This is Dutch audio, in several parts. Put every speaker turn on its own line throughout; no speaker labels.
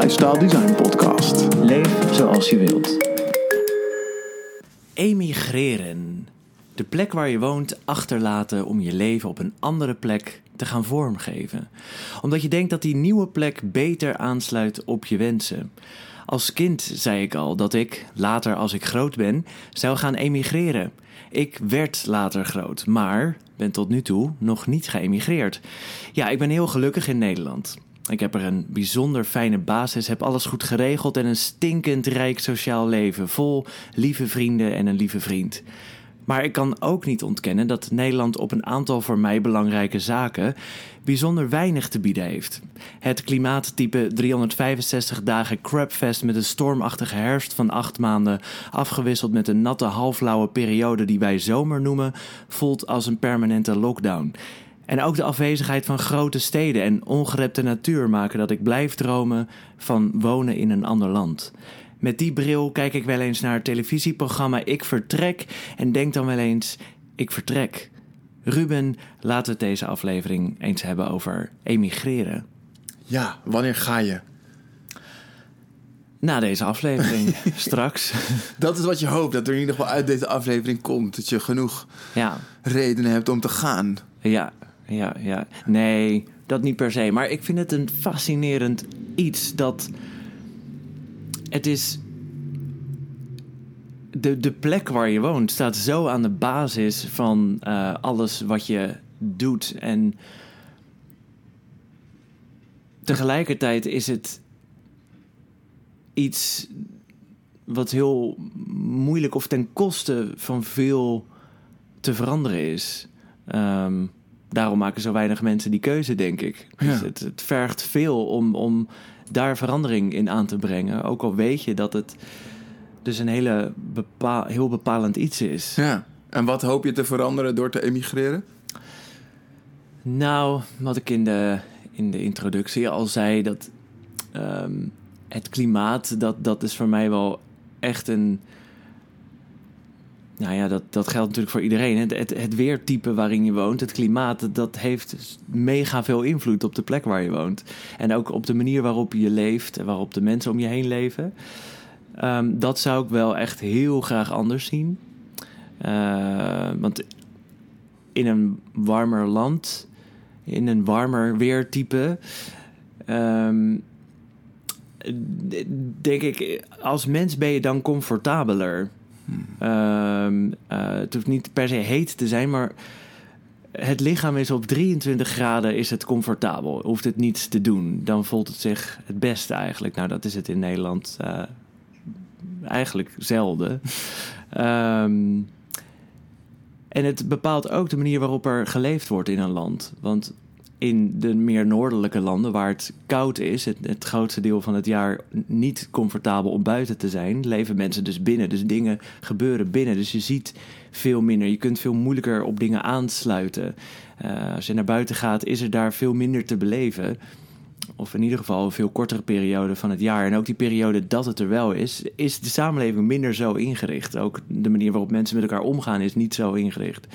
Lifestyle Design Podcast.
Leef zoals je wilt.
Emigreren. De plek waar je woont achterlaten om je leven op een andere plek te gaan vormgeven. Omdat je denkt dat die nieuwe plek beter aansluit op je wensen. Als kind zei ik al dat ik, later als ik groot ben, zou gaan emigreren. Ik werd later groot, maar ben tot nu toe nog niet geëmigreerd. Ja, ik ben heel gelukkig in Nederland. Ik heb er een bijzonder fijne basis, heb alles goed geregeld en een stinkend rijk sociaal leven, vol lieve vrienden en een lieve vriend. Maar ik kan ook niet ontkennen dat Nederland op een aantal voor mij belangrijke zaken bijzonder weinig te bieden heeft. Het klimaattype 365 dagen crapfest met een stormachtige herfst van acht maanden, afgewisseld met een natte halflauwe periode die wij zomer noemen, voelt als een permanente lockdown. En ook de afwezigheid van grote steden en ongerepte natuur maken dat ik blijf dromen van wonen in een ander land. Met die bril kijk ik wel eens naar het televisieprogramma Ik Vertrek en denk dan wel eens: Ik vertrek. Ruben, laten we het deze aflevering eens hebben over emigreren.
Ja, wanneer ga je?
Na deze aflevering, straks.
Dat is wat je hoopt, dat er in ieder geval uit deze aflevering komt. Dat je genoeg
Ja,
redenen hebt om te gaan.
ja, ja, ja. Nee, dat niet per se. Maar ik vind het een fascinerend iets dat. Het is. De, de plek waar je woont staat zo aan de basis van eh, alles wat je doet. En tegelijkertijd is het iets wat heel moeilijk of ten koste van veel te veranderen is. Ehm, daarom maken zo weinig mensen die keuze, denk ik. Dus
Ja.
het, het vergt veel om, om daar verandering in aan te brengen. Ook al weet je dat het dus een hele bepa heel bepalend iets is.
Ja. En wat hoop je te veranderen door te emigreren?
Nou, wat ik in de, in de introductie al zei, dat ehm, het klimaat, dat, dat is voor mij wel echt een. Nou ja, dat, dat geldt natuurlijk voor iedereen. Het, het, het weertype waarin je woont, het klimaat, dat- heeft mega veel invloed op de plek waar je woont. En ook op de manier waarop je leeft en waarop de mensen om je heen leven. Ehm, dat zou ik wel echt heel graag anders zien. Eh, want in een warmer land, in een warmer weertype. ehm, denk ik, als mens ben je dan comfortabeler. Ehm, eh, het hoeft niet per se heet te zijn, maar het lichaam is op 23 graden is het comfortabel. Hoeft het niets te doen. Dan voelt het zich het beste eigenlijk. Nou, dat is het in Nederland eh, eigenlijk zelden. Ehm, en het bepaalt ook de manier waarop er geleefd wordt in een land. Want in de meer noordelijke landen, waar het koud is, het, het grootste deel van het jaar niet comfortabel om buiten te zijn, leven mensen dus binnen. Dus dingen gebeuren binnen. Dus je ziet veel minder. Je kunt veel moeilijker op dingen aansluiten. Eh, als je naar buiten gaat, is er daar veel minder te beleven. Of in ieder geval een veel kortere periode van het jaar. En ook die periode dat het er wel is, is de samenleving minder zo ingericht. Ook de manier waarop mensen met elkaar omgaan is niet zo ingericht.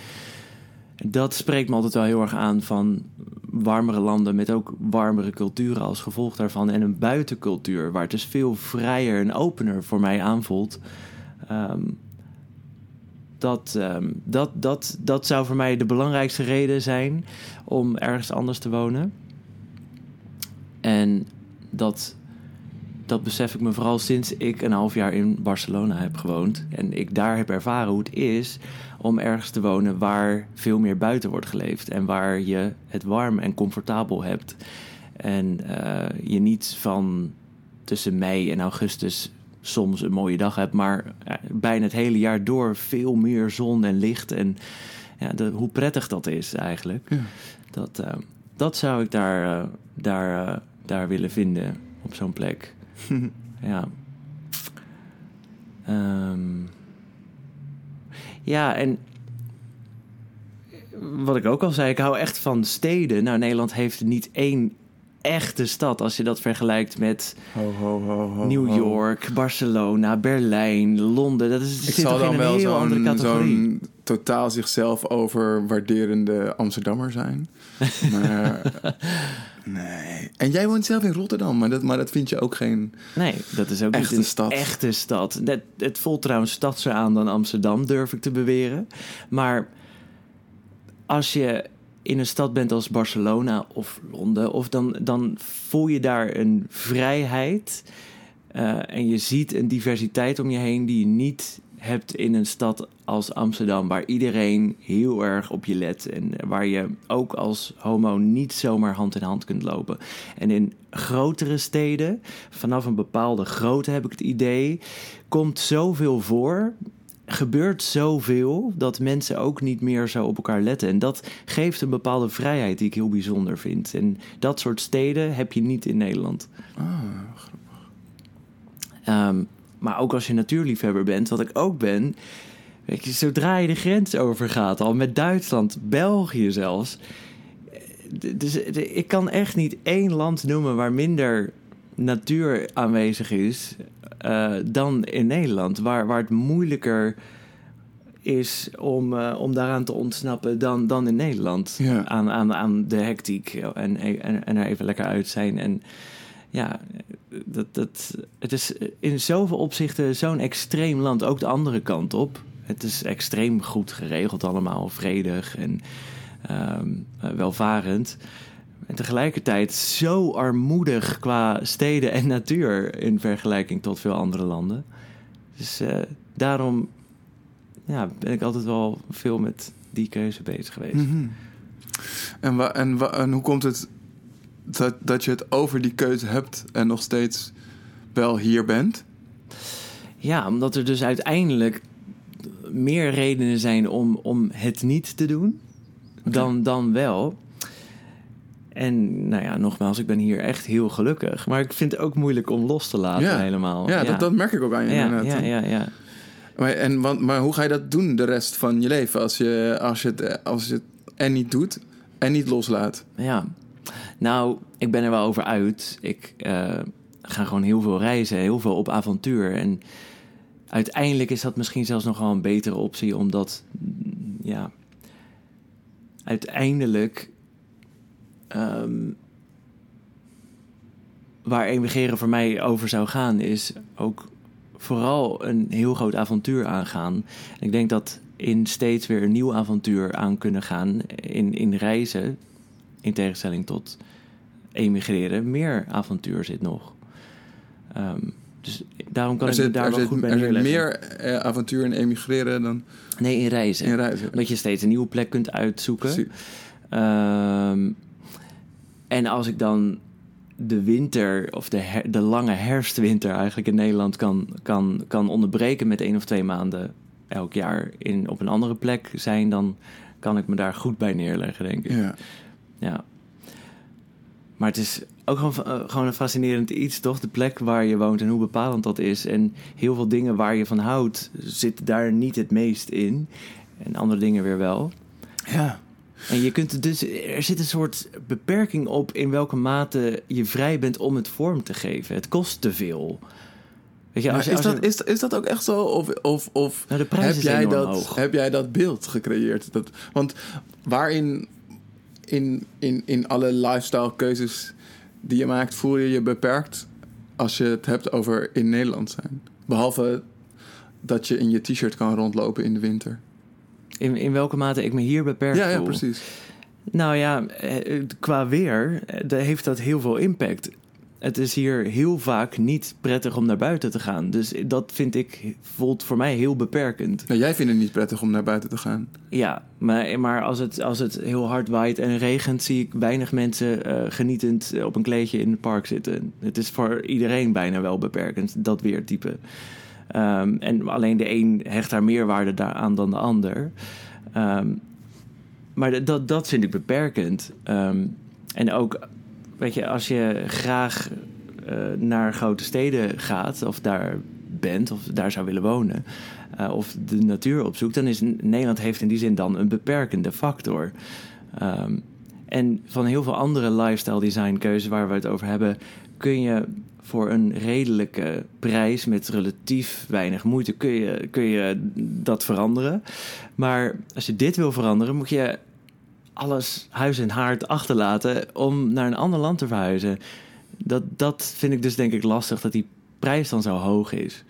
Dat spreekt me altijd wel heel erg aan van warmere landen met ook warmere culturen als gevolg daarvan. En een buitencultuur waar het dus veel vrijer en opener voor mij aanvoelt. Ehm, dat, ehm, dat, dat, dat zou voor mij de belangrijkste reden zijn om ergens anders te wonen. En dat, dat besef ik me vooral sinds ik een half jaar in Barcelona heb gewoond. En ik daar heb ervaren hoe het is om ergens te wonen waar veel meer buiten wordt geleefd. En waar je het warm en comfortabel hebt. En eh, je niet van tussen mei en augustus soms een mooie dag hebt, maar eh, bijna het hele jaar door veel meer zon en licht. En ja, de, hoe prettig dat is eigenlijk.
Ja.
Dat, eh, dat zou ik daar, daar, daar willen vinden op zo'n plek. ja. Ehm, ja, en wat ik ook al zei, ik hou echt van steden. Nou, Nederland heeft niet één echte stad als je dat vergelijkt met
Ho, ho, ho,
New. York, Barcelona, Berlijn, Londen. Dat is,
Ik zal dan wel zo'n totaal zichzelf overwaarderende Amsterdammer zijn. Maar Nee. En jij woont zelf in Rotterdam, maar dat, maar dat vind je ook geen...
Nee, dat is ook
Echte
niet een
stad.
echte stad. Het, het voelt trouwens stadser aan dan Amsterdam, durf ik te beweren. Maar als je in een stad bent als Barcelona of Londen, of dan, dan voel je daar een vrijheid. eh, en je ziet een diversiteit om je heen die je niet hebt in een stad als Amsterdam, waar iedereen heel erg op je let en waar je ook als homo niet zomaar hand in hand kunt lopen. En in grotere steden, vanaf een bepaalde grootte heb ik het idee, komt zoveel voor, gebeurt zoveel dat mensen ook niet meer zo op elkaar letten. En dat geeft een bepaalde vrijheid die ik heel bijzonder vind. En dat soort steden heb je niet in Nederland. Ehm, maar ook als je natuurliefhebber bent, wat ik ook ben. Weet je, zodra je de grens overgaat, al met Duitsland, België zelfs. Dus ik kan echt niet één land noemen waar minder natuur aanwezig is eh, dan in Nederland. Waar, waar het moeilijker is om, eh, om daaraan te ontsnappen dan, dan in Nederland.
Ja.
Aan, aan, aan de hectiek en, en, en er even lekker uit zijn. En ja, dat, dat, het is in zoveel opzichten zo'n extreem land. Ook de andere kant op. Het is extreem goed geregeld allemaal, vredig en ehm, eh, welvarend. En tegelijkertijd zo armoedig qua steden en natuur in vergelijking tot veel andere landen. Dus eh, daarom ja, ben ik altijd wel veel met die keuze bezig geweest.
Mhm. En, en, en hoe komt het dat, dat je het over die keuze hebt en nog steeds wel hier bent?
Ja, omdat er dus uiteindelijk meer redenen zijn om, om het niet te doen dan, dan wel. En nou ja, nogmaals, ik ben hier echt heel gelukkig. Maar ik vind het ook moeilijk om los te laten
Ja.
helemaal.
Ja, Dat, dat merk ik ook aan je
ja,
inderdaad.
ja, ja, ja.
Maar, en, want, maar hoe ga je dat doen de rest van je leven als je, als je, het, als je het en niet doet en niet loslaat?
Ja, nou, ik ben er wel over uit. Ik eh, ga gewoon heel veel reizen, heel veel op avontuur. En uiteindelijk is dat misschien zelfs nog wel een betere optie, omdat, ja, uiteindelijk, ehm, waar emigreren voor mij over zou gaan, is ook vooral een heel groot avontuur aangaan. En ik denk dat in steeds weer een nieuw avontuur aan kunnen gaan in, in reizen, in tegenstelling tot emigreren, meer avontuur zit nog. Ehm, dus daarom kan
er
ik me
zit,
daar wel
zit,
goed bij
er zit
neerleggen.
meer eh, avontuur in emigreren dan
Nee, in reizen.
in reizen.
Omdat je steeds een nieuwe plek kunt uitzoeken. Ehm, en als ik dan de winter, of de, her- de lange herfstwinter eigenlijk in Nederland kan, kan, kan onderbreken met één of twee maanden elk jaar in, op een andere plek zijn, dan kan ik me daar goed bij neerleggen, denk ik.
Ja.
Ja. Maar het is ook gewoon, eh, gewoon een fascinerend iets, toch? De plek waar je woont en hoe bepalend dat is. En heel veel dingen waar je van houdt, zitten daar niet het meest in. En andere dingen weer wel.
ja.
En je kunt het dus, er zit een soort beperking op in welke mate je vrij bent om het vorm te geven. Het kost te veel. Weet je, als je,
is,
als je-
dat, is, is dat ook echt zo? Of, of, of
Nou, de prijs
heb, jij dat,
hoog.
heb jij dat beeld gecreëerd? Dat, want waarin in, in, in alle lifestyle keuzes die je maakt, voel je je beperkt als je het hebt over in Nederland zijn? Behalve dat je in je t-shirt kan rondlopen in de winter.
in, in welke mate ik me hier beperkt
Ja, ja,
voel.
precies.
Nou ja, eh, qua weer eh, daar heeft dat heel veel impact. Het is hier heel vaak niet prettig om naar buiten te gaan. Dus dat vind ik, voelt voor mij heel beperkend.
Nou, jij vindt het niet prettig om naar buiten te gaan.
Ja, maar, maar als, het, als het heel hard waait en regent, zie ik weinig mensen eh, genietend op een kleedje in het park zitten. Het is voor iedereen bijna wel beperkend, dat weertype. Ehm, en alleen de een hecht daar meer waarde daaraan dan de ander. Ehm, maar dat, dat vind ik beperkend. Ehm, en ook, weet je, als je graag eh, naar grote steden gaat of daar bent of daar zou willen wonen eh, of de natuur opzoekt, dan is Nederland heeft in die zin dan een beperkende factor. Ehm, en van heel veel andere lifestyle design keuzes waar we het over hebben, kun je voor een redelijke prijs met relatief weinig moeite kun je, kun je dat veranderen. Maar als je dit wil veranderen, moet je alles huis en haard achterlaten om naar een ander land te verhuizen. Dat, dat vind ik dus denk ik lastig, dat die prijs dan zo hoog is.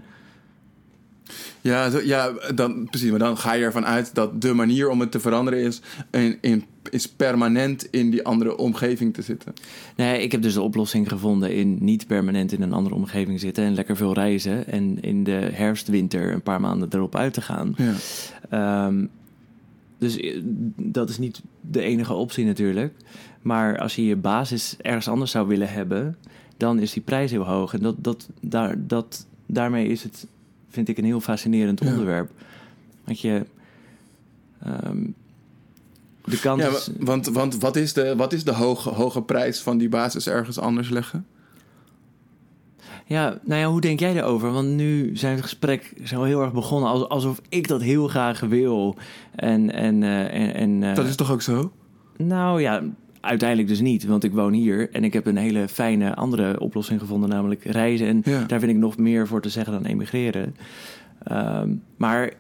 Ja, zo- ja dan, precies. Maar dan ga je ervan uit dat de manier om het te veranderen is, in, in, is permanent in die andere omgeving te zitten.
Nee, ik heb dus de oplossing gevonden in niet permanent in een andere omgeving zitten en lekker veel reizen. En in de herfst, winter een paar maanden erop uit te gaan.
Ja.
Ehm, dus eh, dat is niet de enige optie natuurlijk. Maar als je je basis ergens anders zou willen hebben, dan is die prijs heel hoog. En dat, dat, daar, dat, daarmee is het, vind ik, een heel fascinerend
Ja.
onderwerp. Want je. ehm, de kans
Ja, want, want wat is de, wat is de hoge, hoge prijs van die basis ergens anders leggen?
Ja, nou ja, hoe denk jij daarover? Want nu zijn het gesprek zo heel erg begonnen als, alsof ik dat heel graag wil. En, en, eh, en, en eh,
Dat is toch ook zo?
Nou ja, uiteindelijk dus niet, want ik woon hier en ik heb een hele fijne andere oplossing gevonden, namelijk reizen. En
Ja.
daar vind ik nog meer voor te zeggen dan emigreren. Ehm, maar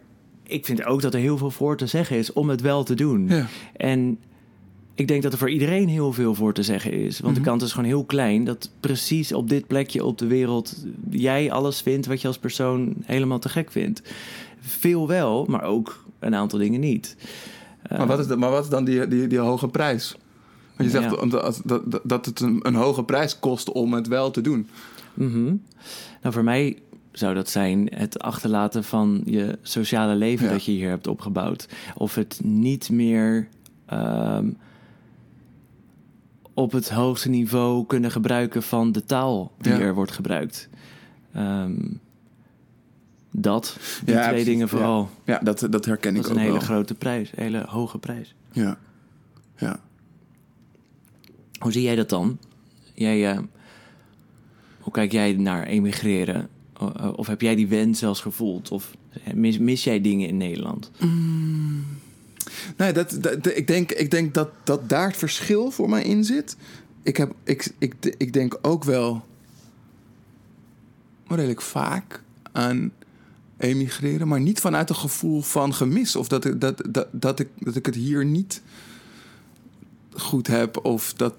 ik vind ook dat er heel veel voor te zeggen is om het wel te doen.
Ja.
En ik denk dat er voor iedereen heel veel voor te zeggen is. Want
Mhm.
de kans is gewoon heel klein dat precies op dit plekje op de wereld jij alles vindt wat je als persoon helemaal te gek vindt. Veel wel, maar ook een aantal dingen niet.
Maar wat is, de, maar wat is dan die, die, die hoge prijs? Want je
Ja.
zegt dat, dat, dat het een, een hoge prijs kost om het wel te doen.
Mhm. Nou, voor mij zou dat zijn het achterlaten van je sociale leven
Ja.
dat je hier hebt opgebouwd. Of het niet meer ehm, op het hoogste niveau kunnen gebruiken van de taal die
Ja.
er wordt gebruikt. Ehm, dat, die
Ja,
twee
precies.
dingen vooral.
Ja, dat, dat herken
Dat
ik
is een
ook
hele
wel.
grote prijs, een hele hoge prijs.
Ja. ja.
Hoe zie jij dat dan? Jij, eh, hoe kijk jij naar emigreren? O- Of heb jij die wens zelfs gevoeld? Of mis, mis jij dingen in Nederland?
Nee, dat, dat, ik, denk, ik denk dat, dat daar het verschil voor mij in zit. Ik, heb, ik, ik, ik denk ook wel redelijk vaak aan emigreren, maar niet vanuit een gevoel van gemis. Of dat, ik- dat, dat, dat, ik, dat ik het hier niet goed heb. Of dat.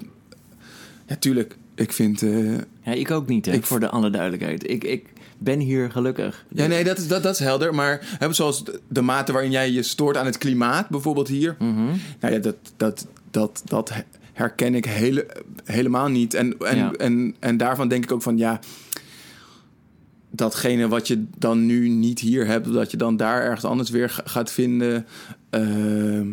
Ja, tuurlijk. Ik vind. eh,
Ja, ik ook niet, hè,
Ik-
voor de alle duidelijkheid. Ik, ik ben hier gelukkig.
Ja, nee, dat is, dat, dat is helder. Maar hè, zoals de, de mate waarin jij je stoort aan het klimaat, bijvoorbeeld hier.
Mhm.
Nou ja, dat, dat, dat, dat herken ik hele, helemaal niet. En, en,
Ja.
en, en daarvan denk ik ook van ja. Datgene wat je dan nu niet hier hebt, dat je dan daar ergens anders weer ga- gaat vinden. ehm,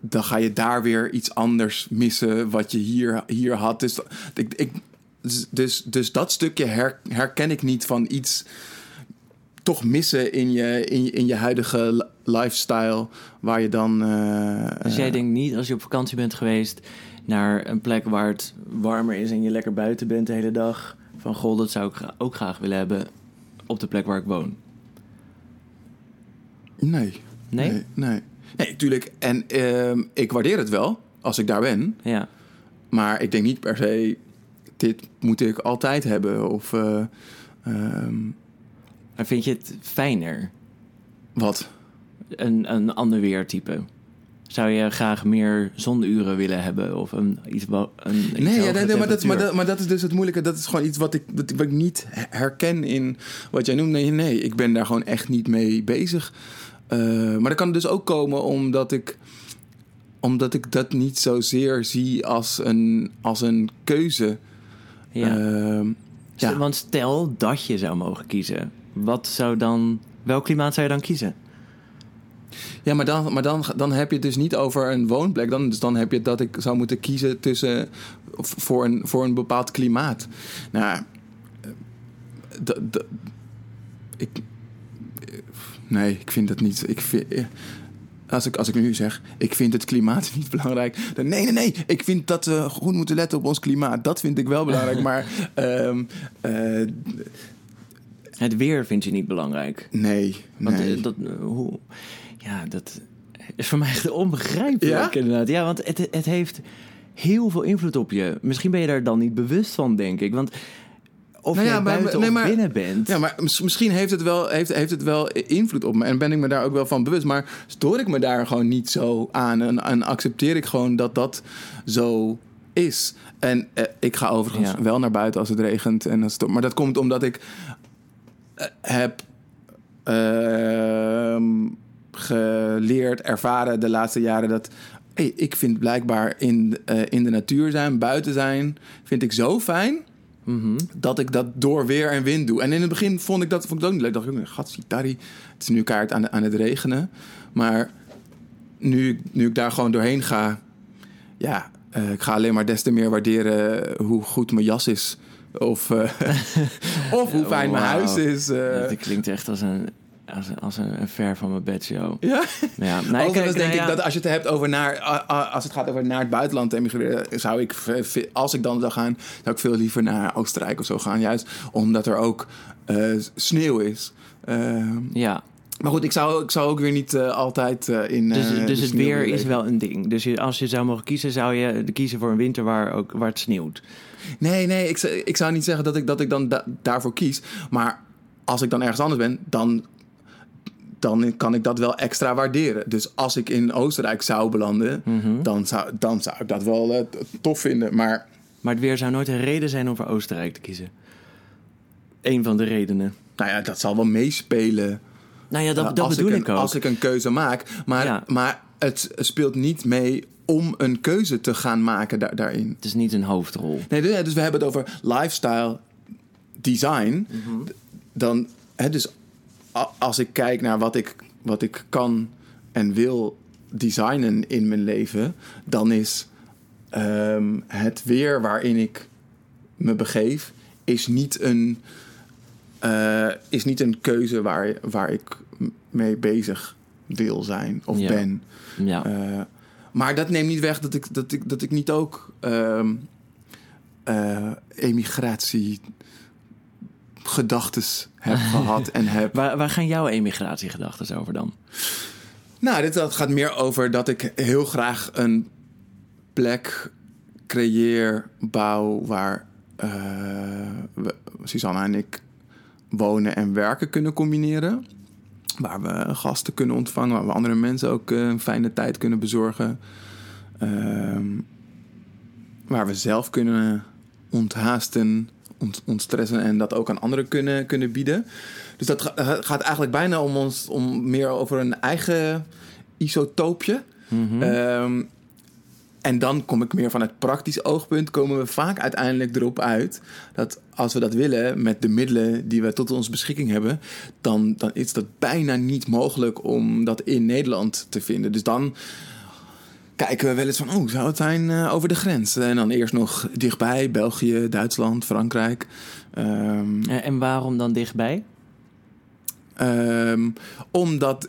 dan ga je daar weer iets anders missen wat je hier, hier had. Dus, ik, ik, dus, dus dat stukje her- herken ik niet van iets toch missen in je, in in je huidige li- lifestyle. Waar je dan. eh,
Dus jij denkt niet, als je op vakantie bent geweest... naar een plek waar het warmer is en je lekker buiten bent de hele dag... van goh, dat zou ik ook graag willen hebben op de plek waar ik woon.
Nee.
Nee?
Nee, nee. Nee, tuurlijk. En ehm, ik waardeer het wel als ik daar ben.
Ja.
Maar ik denk niet per se, dit moet ik altijd hebben. Of
Maar vind je het fijner,
wat?
een, een ander weertype? Zou je graag meer zonuren willen hebben? Of een, iets, wa- een, iets
Nee, ja, nee, nee, maar, dat, maar, dat, maar dat is dus het moeilijke. Dat is gewoon iets wat ik, wat, wat ik niet herken in wat jij noemt. Nee, nee, ik ben daar gewoon echt niet mee bezig. Eh, maar dat kan dus ook komen omdat ik, omdat ik dat niet zozeer zie als een, als een keuze.
Ja.
Ehm, ja.
Want stel dat je zou mogen kiezen. Wat zou dan... Welk klimaat zou je dan kiezen?
Ja, maar, dan, maar dan, dan heb je het dus niet over een woonplek. Dan, dus dan heb je dat ik zou moeten kiezen tussen, voor, een, voor een bepaald klimaat. Nou, eh, ik, nee, ik vind dat niet. Ik vind, eh, als, ik, als ik nu zeg, ik vind het klimaat niet belangrijk. Dan, nee, nee, nee. Ik vind dat we goed moeten letten op ons klimaat. Dat vind ik wel belangrijk. maar ehm, eh,
Het weer vind je niet belangrijk.
nee,
Want
nee.
eh, dat, eh, hoe, ja, dat is voor mij echt onbegrijpelijk
Ja?
inderdaad. Ja, want het, het heeft heel veel invloed op je. Misschien ben je daar dan niet bewust van, denk ik. Want of
Nou ja, maar-
of binnen bent.
Ja, maar mis- misschien heeft het, wel, heeft, heeft het wel invloed op me. En ben ik me daar ook wel van bewust. Maar stoor ik me daar gewoon niet zo aan. En, en accepteer ik gewoon dat dat zo is. En eh, ik ga overigens
Ja.
wel naar buiten als het regent. En als het, maar dat komt omdat ik eh, heb ehm, geleerd, ervaren de laatste jaren dat. Hey, ik vind blijkbaar in, eh, in de natuur zijn, buiten zijn, vind ik zo fijn
Mhm.
dat ik dat door weer en wind doe. En in het begin vond ik dat, vond ik dat ook niet leuk. Dacht ik, gatsitari, het is nu kaart aan, aan het regenen. Maar nu, ik- nu ik daar gewoon doorheen ga... Ja, eh, ik ga alleen maar des te meer waarderen hoe goed mijn jas is. Of, eh, of hoe fijn mijn huis is. eh.
Dat klinkt echt als een, als een, als een, een ver van mijn bedshow.
ja,
Ja, nee,
Overigens
kijk,
denk
nou
ik
ja,
dat als je het hebt over naar, als het gaat over naar het buitenland emigreren, zou ik, v- als ik dan zou gaan, zou ik veel liever naar Oostenrijk of zo gaan. Juist omdat er ook eh, sneeuw is. Ehm,
Ja,
maar goed, ik zou, ik zou ook weer niet eh, altijd eh, in.
dus,
eh,
dus het weer is wel een ding. Dus je, als je zou mogen kiezen, zou je kiezen voor een winter waar, ook, waar het sneeuwt.
Nee, nee, ik, zou- ik zou niet zeggen dat ik, dat ik dan da- daarvoor kies. Maar als ik dan ergens anders ben, dan, dan kan ik dat wel extra waarderen. Dus als ik in Oostenrijk zou belanden,
Mhm.
dan, zou, dan zou ik dat wel eh, tof vinden. Maar
Maar het weer zou nooit een reden zijn om voor Oostenrijk te kiezen. Eén van de redenen.
nou ja, dat zal wel meespelen.
Nou ja, dat, dat bedoel
ik,
ik,
een,
ook.
Als ik een keuze maak. Maar,
Ja.
maar het speelt niet mee om een keuze te gaan maken da- daarin.
Het is niet een hoofdrol.
Nee, dus dus we hebben het over lifestyle design.
Mhm.
Dan, hè, dus als ik kijk naar wat ik, wat ik kan en wil designen in mijn leven, dan is ehm, het weer waarin ik me begeef, is niet een, eh, is niet een keuze waar, waar ik mee bezig wil zijn of
Ja.
ben.
Ja.
Eh, maar dat neemt niet weg dat ik, dat ik, dat ik niet ook ehm eh, emigratie gedachtes heb gehad en heb.
waar, waar gaan jouw emigratiegedachten over dan?
Nou, dit dat gaat meer over dat ik heel graag een plek creëer, bouw waar eh, we, Susanna en ik wonen en werken kunnen combineren. Waar we gasten kunnen ontvangen, waar we andere mensen ook een fijne tijd kunnen bezorgen. Ehm, waar we zelf kunnen onthaasten, ont, ontstressen en dat ook aan anderen kunnen, kunnen bieden. Dus dat ga- gaat eigenlijk bijna om ons om meer over een eigen isotoopje.
Mhm.
Ehm, en dan kom ik meer van het praktisch oogpunt. Komen we vaak uiteindelijk erop uit dat als we dat willen met de middelen die we tot onze beschikking hebben, dan, dan is dat bijna niet mogelijk om dat in Nederland te vinden. Dus dan kijken we wel eens van, oh, zou het zijn eh, over de grens? En dan eerst nog dichtbij, België, Duitsland, Frankrijk. Ehm,
En, en waarom dan dichtbij?
Ehm, omdat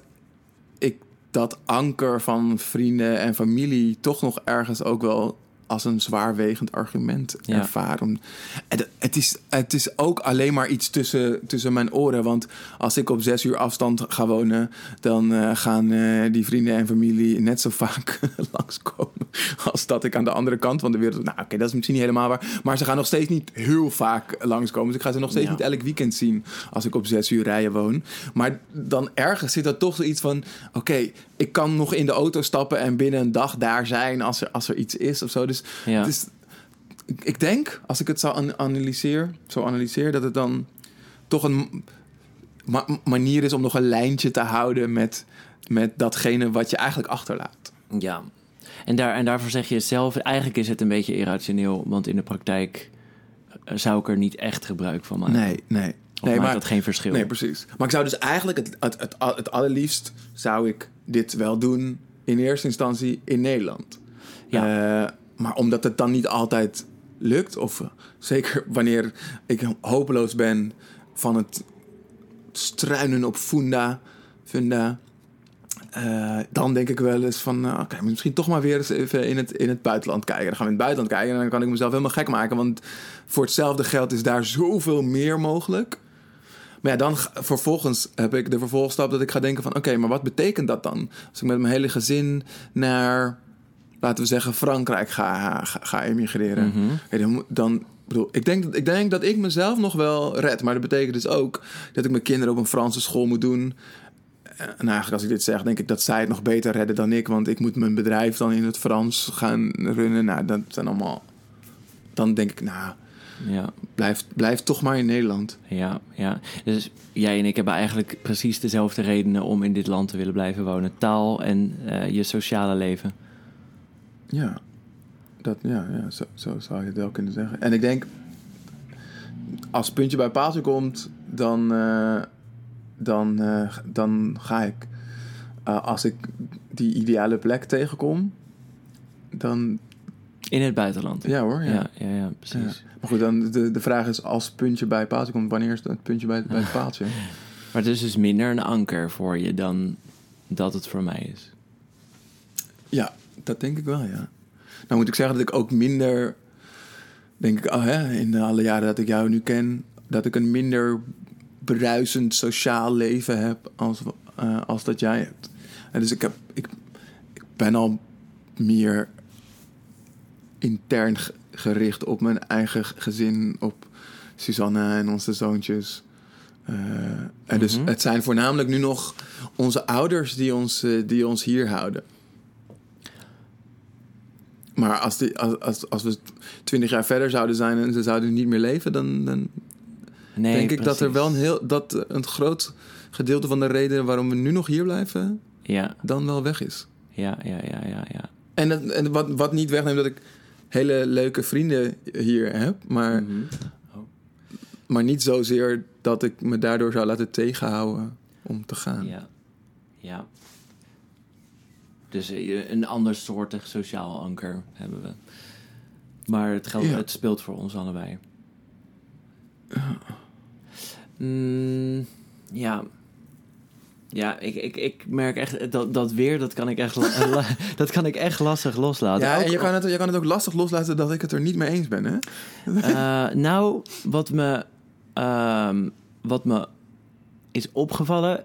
ik dat anker van vrienden en familie toch nog ergens ook wel als een zwaarwegend argument
Ja.
ervaar. Om- En het, het, is, het is ook alleen maar iets tussen, tussen mijn oren. Want als ik op zes uur afstand ga wonen, dan eh, gaan eh, die vrienden en familie net zo vaak langskomen. Als dat ik aan de andere kant van de wereld. Nou, oké, dat is misschien niet helemaal waar. Maar ze gaan nog steeds niet heel vaak langskomen. Dus ik ga ze nog steeds
Ja.
niet elk weekend zien als ik op zes uur rijden woon. Maar dan ergens zit er toch zoiets van: oké, ik kan nog in de auto stappen en binnen een dag daar zijn als er, als er iets is of zo. Dus
Ja.
het is, ik- denk, als ik het zo an- analyseer, zo analyseer, dat het dan toch een ma- manier is om nog een lijntje te houden met, met datgene wat je eigenlijk achterlaat.
Ja. En, daar, en daarvoor zeg je zelf, eigenlijk is het een beetje irrationeel, want in de praktijk eh, zou ik er niet echt gebruik van maken.
Nee, nee.
Of
nee,
maakt
maar,
dat geen verschil?
nee, precies. Maar ik zou dus eigenlijk het, het, het, het allerliefst zou ik dit wel doen in eerste instantie in Nederland.
Ja.
Eh, maar omdat het dan niet altijd lukt, of zeker wanneer ik hopeloos ben van het struinen op funda, funda eh, dan denk ik wel eens van, nou, oké, misschien toch maar weer eens even in het, in het buitenland kijken. Dan gaan we in het buitenland kijken en dan kan ik mezelf helemaal gek maken. Want voor hetzelfde geld is daar zoveel meer mogelijk. Maar ja, dan vervolgens heb ik de vervolgstap dat ik ga denken van... oké, maar wat betekent dat dan? Als ik met mijn hele gezin naar, laten we zeggen, Frankrijk ga, ga, ga emigreren.
Mhm.
Dan, bedoel, ik denk, dat- ik denk dat ik mezelf nog wel red. Maar dat betekent dus ook dat ik mijn kinderen op een Franse school moet doen. Eh, Nou, eigenlijk als ik dit zeg, denk ik dat zij het nog beter redden dan ik. Want ik moet mijn bedrijf dan in het Frans gaan runnen. Nou, dat zijn allemaal... Dan denk ik, nou,
Ja,
blijf, blijf toch maar in Nederland.
ja, ja. Dus jij en ik hebben eigenlijk precies dezelfde redenen om in dit land te willen blijven wonen. Taal en eh, je sociale leven.
Ja, dat, ja, ja zo, zo zou je het wel kunnen zeggen. En ik denk, als het puntje bij paaltje komt, dan, eh, dan, eh, dan ga ik. Als ik die ideale plek tegenkom, dan.
In het buitenland.
Ja hoor. Ja.
ja, ja, ja, precies.
Maar goed, dan de, de vraag is: als het puntje bij het paaltje komt, wanneer is het puntje bij, bij het paaltje?
Maar het is dus minder een anker voor je dan dat het voor mij is.
Ja, dat denk ik wel, ja. Nou moet ik zeggen dat ik ook minder, denk ik, oh, hè, in de alle jaren dat ik jou nu ken, dat ik een minder bruisend sociaal leven heb als, eh, als dat jij hebt. En dus ik, heb, ik, ik ben al meer intern ge- gericht op mijn eigen gezin, op Susanne en onze zoontjes. Eh, en dus
Mhm.
het zijn voornamelijk nu nog onze ouders die ons, eh, die ons hier houden. Maar als, die, als, als, als we twintig jaar verder zouden zijn en ze zouden niet meer leven, dan, dan
Nee,
denk ik dat er wel een heel dat een groot gedeelte van de reden waarom we nu nog hier blijven,
Ja,
dan wel weg is.
ja, ja, ja, ja, ja.
En, dat, en wat, wat niet wegneemt dat ik hele leuke vrienden hier heb, maar,
Mhm.
maar niet zozeer dat ik me daardoor zou laten tegenhouden om te gaan.
Ja. ja. Dus eh, een ander soortig sociaal anker hebben we. Maar het, geldt,
Ja.
het speelt voor ons allebei. Mm, ja. Ja, ik, ik, ik merk echt dat, dat weer, dat kan ik echt, dat kan ik echt lastig loslaten.
Ja,
Ook
en je kan, het, je kan het ook lastig loslaten dat ik het er niet mee eens ben, hè?
Eh, nou, wat me, ehm, wat me is opgevallen.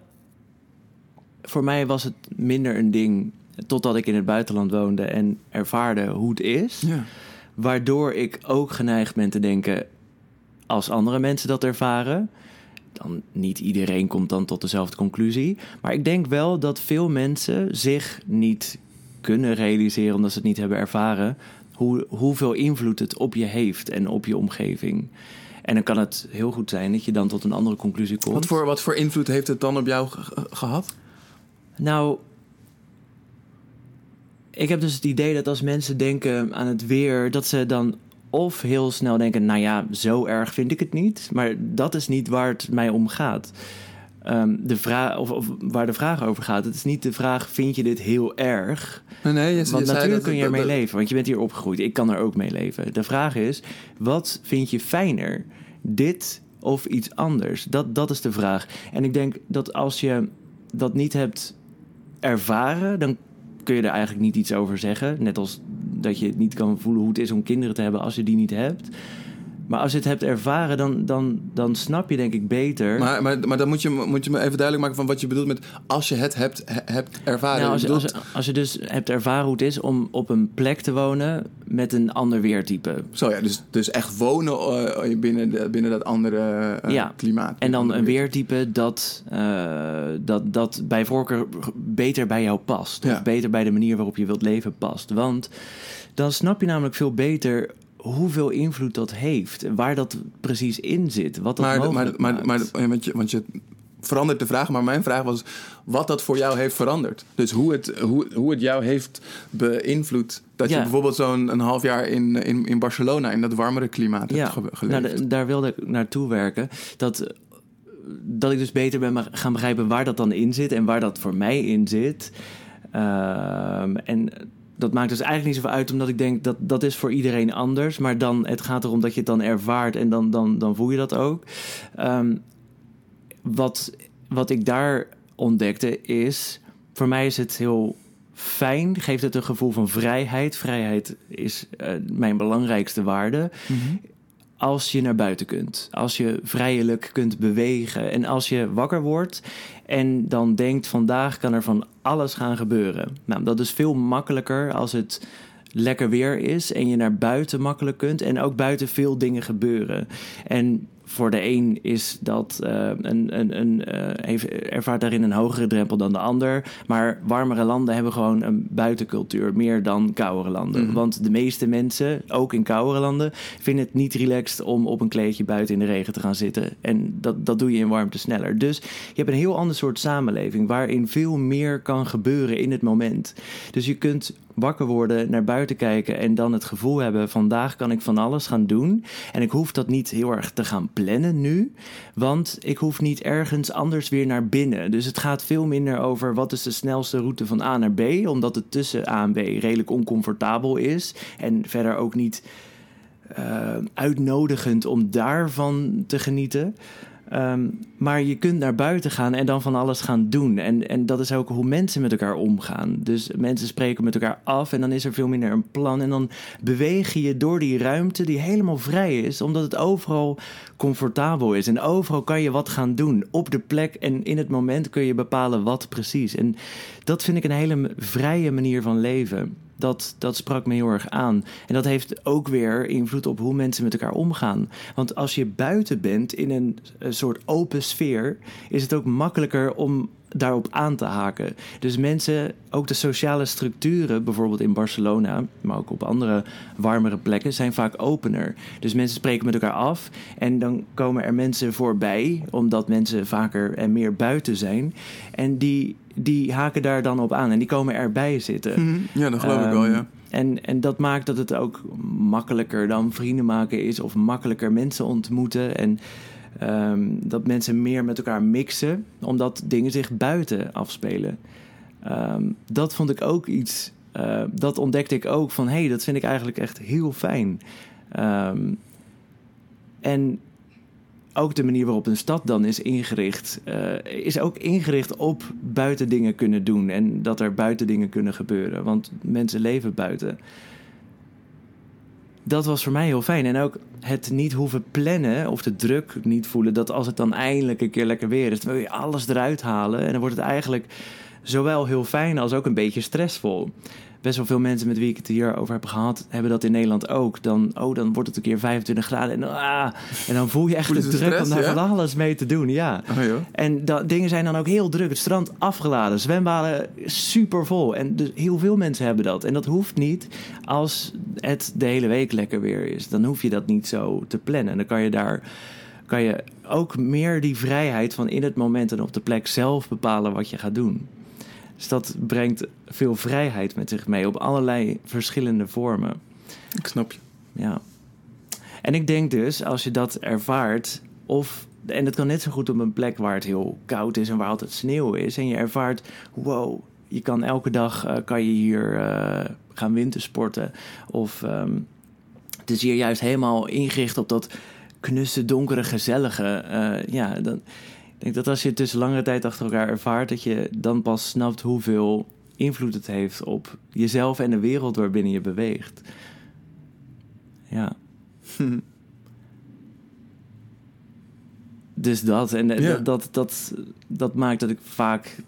Voor mij was het minder een ding. Totdat ik in het buitenland woonde en ervaarde hoe het is.
Ja.
Waardoor ik ook geneigd ben te denken. Als andere mensen dat ervaren. Dan niet iedereen komt dan tot dezelfde conclusie. Maar ik denk wel dat veel mensen zich niet kunnen realiseren. omdat ze het niet hebben ervaren. Hoe, hoeveel invloed het op je heeft en op je omgeving. En dan kan het heel goed zijn dat je dan tot een andere conclusie komt.
Wat, voor, wat voor invloed heeft het dan op jou ge- ge- gehad?
Nou, ik heb dus het idee dat als mensen denken aan het weer, dat ze dan of heel snel denken: nou ja, zo erg vind ik het niet. Maar dat is niet waar het mij om gaat. Ehm, de vraag, of, of waar de vraag over gaat. Het is niet de vraag: vind je dit heel erg?
Nee, nee, je, je
Want
zei
natuurlijk kun je ermee leven, want je bent hier opgegroeid. Ik kan er ook mee leven. De vraag is: wat vind je fijner? Dit of iets anders? Dat, dat is de vraag. En ik denk dat als je dat niet hebt ervaren, dan kun je er eigenlijk niet iets over zeggen. Net als dat je niet kan voelen hoe het is om kinderen te hebben als je die niet hebt. Maar als je het hebt ervaren, dan, dan, dan snap je denk ik beter.
Maar, maar, maar dan moet je, moet je me even duidelijk maken van wat je bedoelt met als je het hebt, he- hebt ervaren.
Nou, als, je, als, je- als je dus hebt ervaren hoe het is om op een plek te wonen met een ander weertype.
Zo ja, dus, dus echt wonen eh, binnen, de, binnen dat andere eh,
Ja.
klimaat.
En dan een weertype dat, eh, dat, dat bij voorkeur beter bij jou past.
Ja.
Of beter bij de manier waarop je wilt leven past. Want dan snap je namelijk veel beter hoeveel invloed dat heeft. Waar dat precies in zit. Wat dat
Maar, maar,
mogelijk
maar,
maakt.
maar, want, je, want je verandert de vraag, maar mijn vraag was wat dat voor jou heeft veranderd. Dus hoe het, hoe, hoe het jou heeft beïnvloed. Dat je bijvoorbeeld zo'n een half jaar in, in, in Barcelona in dat warmere klimaat
ja,
hebt ge- geleefd.
nou, da- daar wilde ik naartoe werken. Dat, dat ik dus beter ben gaan begrijpen waar dat dan in zit en waar dat voor mij in zit. Ehm, en dat maakt dus eigenlijk niet zoveel uit, omdat ik denk dat dat is voor iedereen anders. Maar dan, het gaat erom dat je het dan ervaart en dan, dan, dan voel je dat ook. Ehm, wat, wat ik daar ontdekte is, voor mij is het heel fijn, geeft het een gevoel van vrijheid. Vrijheid is eh, mijn belangrijkste waarde.
Mhm.
Als je naar buiten kunt, als je vrijelijk kunt bewegen en als je wakker wordt en dan denkt vandaag kan er van alles gaan gebeuren. Nou, dat is veel makkelijker als het lekker weer is en je naar buiten makkelijk kunt en ook buiten veel dingen gebeuren. En voor de een is dat uh, een, een, een, uh, heeft, ervaart daarin een hogere drempel dan de ander. Maar warmere landen hebben gewoon een buitencultuur, meer dan koudere landen.
Mhm.
Want de meeste mensen, ook in koudere landen, vinden het niet relaxed om op een kleedje buiten in de regen te gaan zitten. En dat, dat doe je in warmte sneller. Dus je hebt een heel ander soort samenleving waarin veel meer kan gebeuren in het moment. Dus je kunt wakker worden, naar buiten kijken en dan het gevoel hebben: vandaag kan ik van alles gaan doen. En ik hoef dat niet heel erg te gaan plannen nu, want ik hoef niet ergens anders weer naar binnen. Dus het gaat veel minder over wat is de snelste route van A naar B, omdat het tussen A en B redelijk oncomfortabel is en verder ook niet uh, uitnodigend om daarvan te genieten. Um, maar je kunt naar buiten gaan en dan van alles gaan doen. En, en dat is ook hoe mensen met elkaar omgaan. Dus mensen spreken met elkaar af en dan is er veel minder een plan. En dan beweeg je door die ruimte die helemaal vrij is, omdat het overal comfortabel is. En overal kan je wat gaan doen. Op de plek en in het moment kun je bepalen wat precies. En dat vind ik een hele vrije manier van leven. Dat, dat sprak me heel erg aan. En dat heeft ook weer invloed op hoe mensen met elkaar omgaan. Want als je buiten bent in een, een soort open sfeer, is het ook makkelijker om daarop aan te haken. Dus mensen, ook de sociale structuren, bijvoorbeeld in Barcelona, maar ook op andere warmere plekken, zijn vaak opener. Dus mensen spreken met elkaar af en dan komen er mensen voorbij, omdat mensen vaker en meer buiten zijn. En die, die haken daar dan op aan en die komen erbij zitten.
Mhm. Ja, dat geloof um, ik wel, ja.
En, en dat maakt dat het ook makkelijker dan vrienden maken is of makkelijker mensen ontmoeten. En Um, dat mensen meer met elkaar mixen, omdat dingen zich buiten afspelen. Um, dat vond ik ook iets, uh, dat ontdekte ik ook van hé, hey, dat vind ik eigenlijk echt heel fijn. Um, en ook de manier waarop een stad dan is ingericht, uh, is ook ingericht op buiten dingen kunnen doen en dat er buiten dingen kunnen gebeuren, want mensen leven buiten dat was voor mij heel fijn. En ook het niet hoeven plannen of de druk niet voelen dat als het dan eindelijk een keer lekker weer is, dan wil je alles eruit halen. En dan wordt het eigenlijk zowel heel fijn als ook een beetje stressvol. Best wel veel mensen met wie ik het hier over heb gehad, hebben dat in Nederland ook. Dan, oh, dan wordt het een keer 25 graden en, ah, en dan voel je echt
Voel je
de
de
druk
stress,
om daar
ja?
van alles mee te doen. Ja.
Oh.
En dat, dingen zijn dan ook heel druk. Het strand afgeladen, zwembaden super vol. En dus heel veel mensen hebben dat. En dat hoeft niet als het de hele week lekker weer is. Dan hoef je dat niet zo te plannen. En dan kan je daar kan je ook meer die vrijheid van in het moment en op de plek zelf bepalen wat je gaat doen. Dus dat brengt veel vrijheid met zich mee op allerlei verschillende vormen.
Ik snap je.
Ja. En ik denk dus, als je dat ervaart, of, en het kan net zo goed op een plek waar het heel koud is en waar altijd sneeuw is, en je ervaart, wow, je kan elke dag uh, kan je hier uh, gaan wintersporten. Of um, het is hier juist helemaal ingericht op dat knusse, donkere, gezellige. Uh, ja, dan, ik denk dat als je het dus langere tijd achter elkaar ervaart, dat je dan pas snapt hoeveel invloed het heeft op jezelf en de wereld waarbinnen je beweegt. Ja. Dus dat. En
Ja.
dat, dat, dat, dat maakt dat ik vaak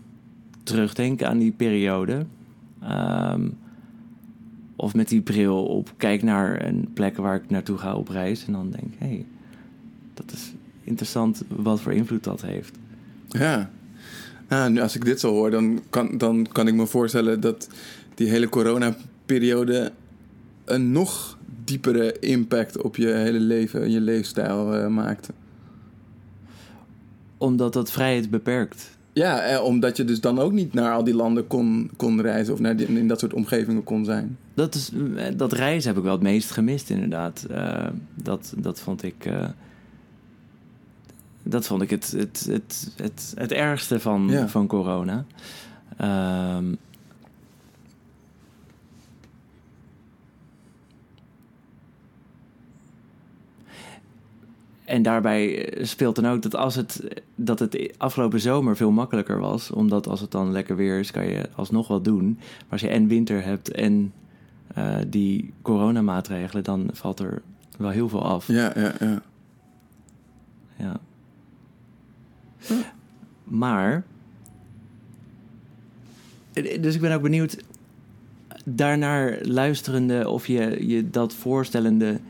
terugdenk aan die periode. Ehm, of met die bril op kijk naar een plek waar ik naartoe ga op reis. En dan denk hé, hey, dat is interessant wat voor invloed dat heeft.
Ja. ja nu, als ik dit zo hoor, dan kan, dan kan ik me voorstellen dat die hele coronaperiode een nog diepere impact op je hele leven en je leefstijl eh, maakte.
Omdat dat vrijheid beperkt.
Ja, eh, omdat je dus dan ook niet naar al die landen kon, kon reizen of naar die, in dat soort omgevingen kon zijn.
Dat, is, dat reizen heb ik wel het meest gemist, inderdaad. Uh, dat, dat vond ik. Uh, dat vond ik het, het, het, het, het ergste van,
Ja.
van corona. Ehm, en daarbij speelt dan ook dat als het, dat het afgelopen zomer veel makkelijker was. Omdat als het dan lekker weer is, kan je alsnog wat doen. Maar als je en winter hebt en uh, die coronamaatregelen, dan valt er wel heel veel af.
Ja, ja, ja.
Ja. Maar. Dus ik ben ook benieuwd. daarnaar luisterende of je, je dat voorstellende,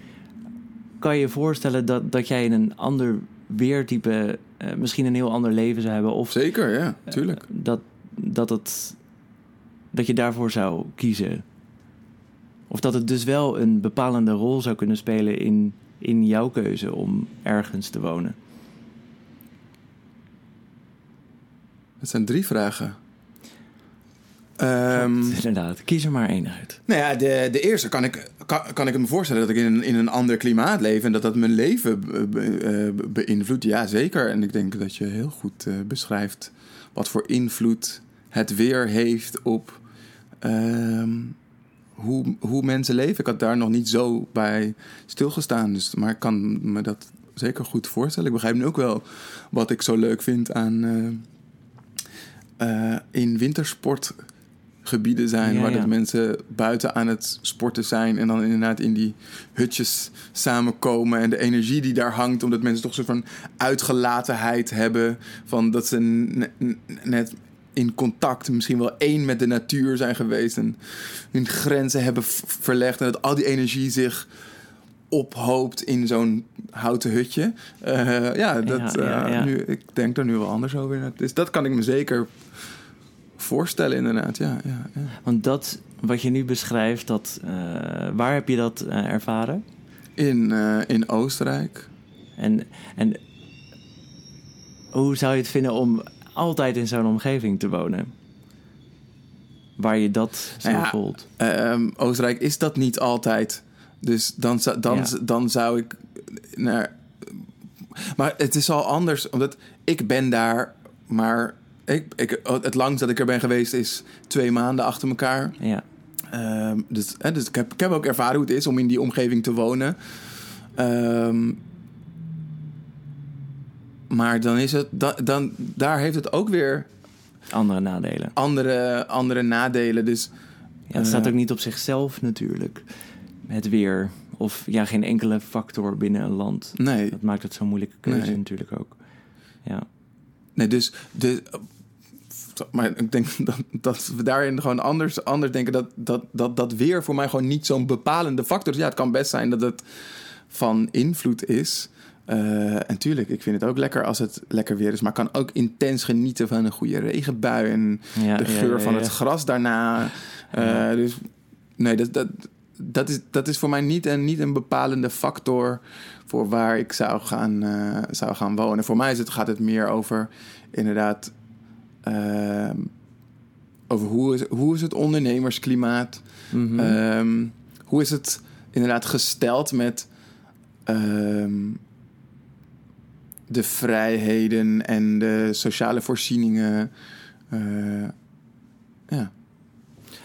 kan je voorstellen dat, dat jij in een ander weertype eh, misschien een heel ander leven zou hebben? Of
Zeker, ja, tuurlijk.
dat, dat, het, dat je daarvoor zou kiezen? Of dat het dus wel een bepalende rol zou kunnen spelen in, in jouw keuze om ergens te wonen?
Het zijn drie vragen. Ehm,
Inderdaad, kies er maar één uit.
nou ja, de, de eerste kan ik, kan, kan ik me voorstellen dat ik in een, in een ander klimaat leef en dat dat mijn leven be- be- eh, beïnvloedt. Ja, zeker. En ik denk dat je heel goed eh, beschrijft wat voor invloed het weer heeft op ehm, hoe, hoe mensen leven. Ik had daar nog niet zo bij stilgestaan, dus, maar ik kan me dat zeker goed voorstellen. Ik begrijp nu ook wel wat ik zo leuk vind aan eh, eh, in wintersportgebieden zijn,
Ja,
waar
ja.
dat mensen buiten aan het sporten zijn en dan inderdaad in die hutjes samenkomen en de energie die daar hangt, omdat mensen toch een soort van uitgelatenheid hebben, van dat ze net in contact, misschien wel één met de natuur zijn geweest en hun grenzen hebben verlegd en dat al die energie zich ophoopt in zo'n houten hutje. Eh, ja, dat,
Ja, ja,
eh,
ja.
Nu, ik denk er nu wel anders over. Dus dat kan ik me zeker voorstellen, inderdaad. Ja, ja, ja.
Want dat wat je nu beschrijft, dat, eh, waar heb je dat ervaren?
In, in Oostenrijk.
En, en hoe zou je het vinden om altijd in zo'n omgeving te wonen? Waar je dat zo
Nou
voelt.
Ehm, Oostenrijk is dat niet altijd. Dus dan, zou- dan,
Ja.
dan zou ik naar. Maar het is al anders, omdat ik ben daar, maar ik, ik, het langst dat ik er ben geweest is twee maanden achter elkaar.
Ja,
Ehm, dus hè, dus ik, heb, ik heb ook ervaren hoe het is om in die omgeving te wonen. Ehm, maar dan is het, da- dan, daar heeft het ook weer
andere nadelen.
andere, andere nadelen. Dus
Ja, het staat
Eh.
ook niet op zichzelf natuurlijk. Het weer. Of ja, geen enkele factor binnen een land.
nee,
Dat maakt het zo'n moeilijke keuze
Nee.
natuurlijk ook. Ja,
nee dus, de, maar ik denk dat, dat we daarin gewoon anders, anders denken. Dat, dat, dat, dat weer voor mij gewoon niet zo'n bepalende factor is. Ja, het kan best zijn dat het van invloed is. Eh, en tuurlijk, ik vind het ook lekker als het lekker weer is. Maar ik kan ook intens genieten van een goede regenbui. En
ja
de geur
ja,
van het gras daarna. Eh. Dus nee, dat, dat, dat, is, dat is voor mij niet een, niet een bepalende factor voor waar ik zou gaan, eh, zou gaan wonen. Voor mij is het, gaat het meer over inderdaad. ehm, over hoe is, hoe is het ondernemersklimaat?
Mhm.
Ehm, hoe is het inderdaad gesteld met ehm, de vrijheden en de sociale voorzieningen? Eh, ja.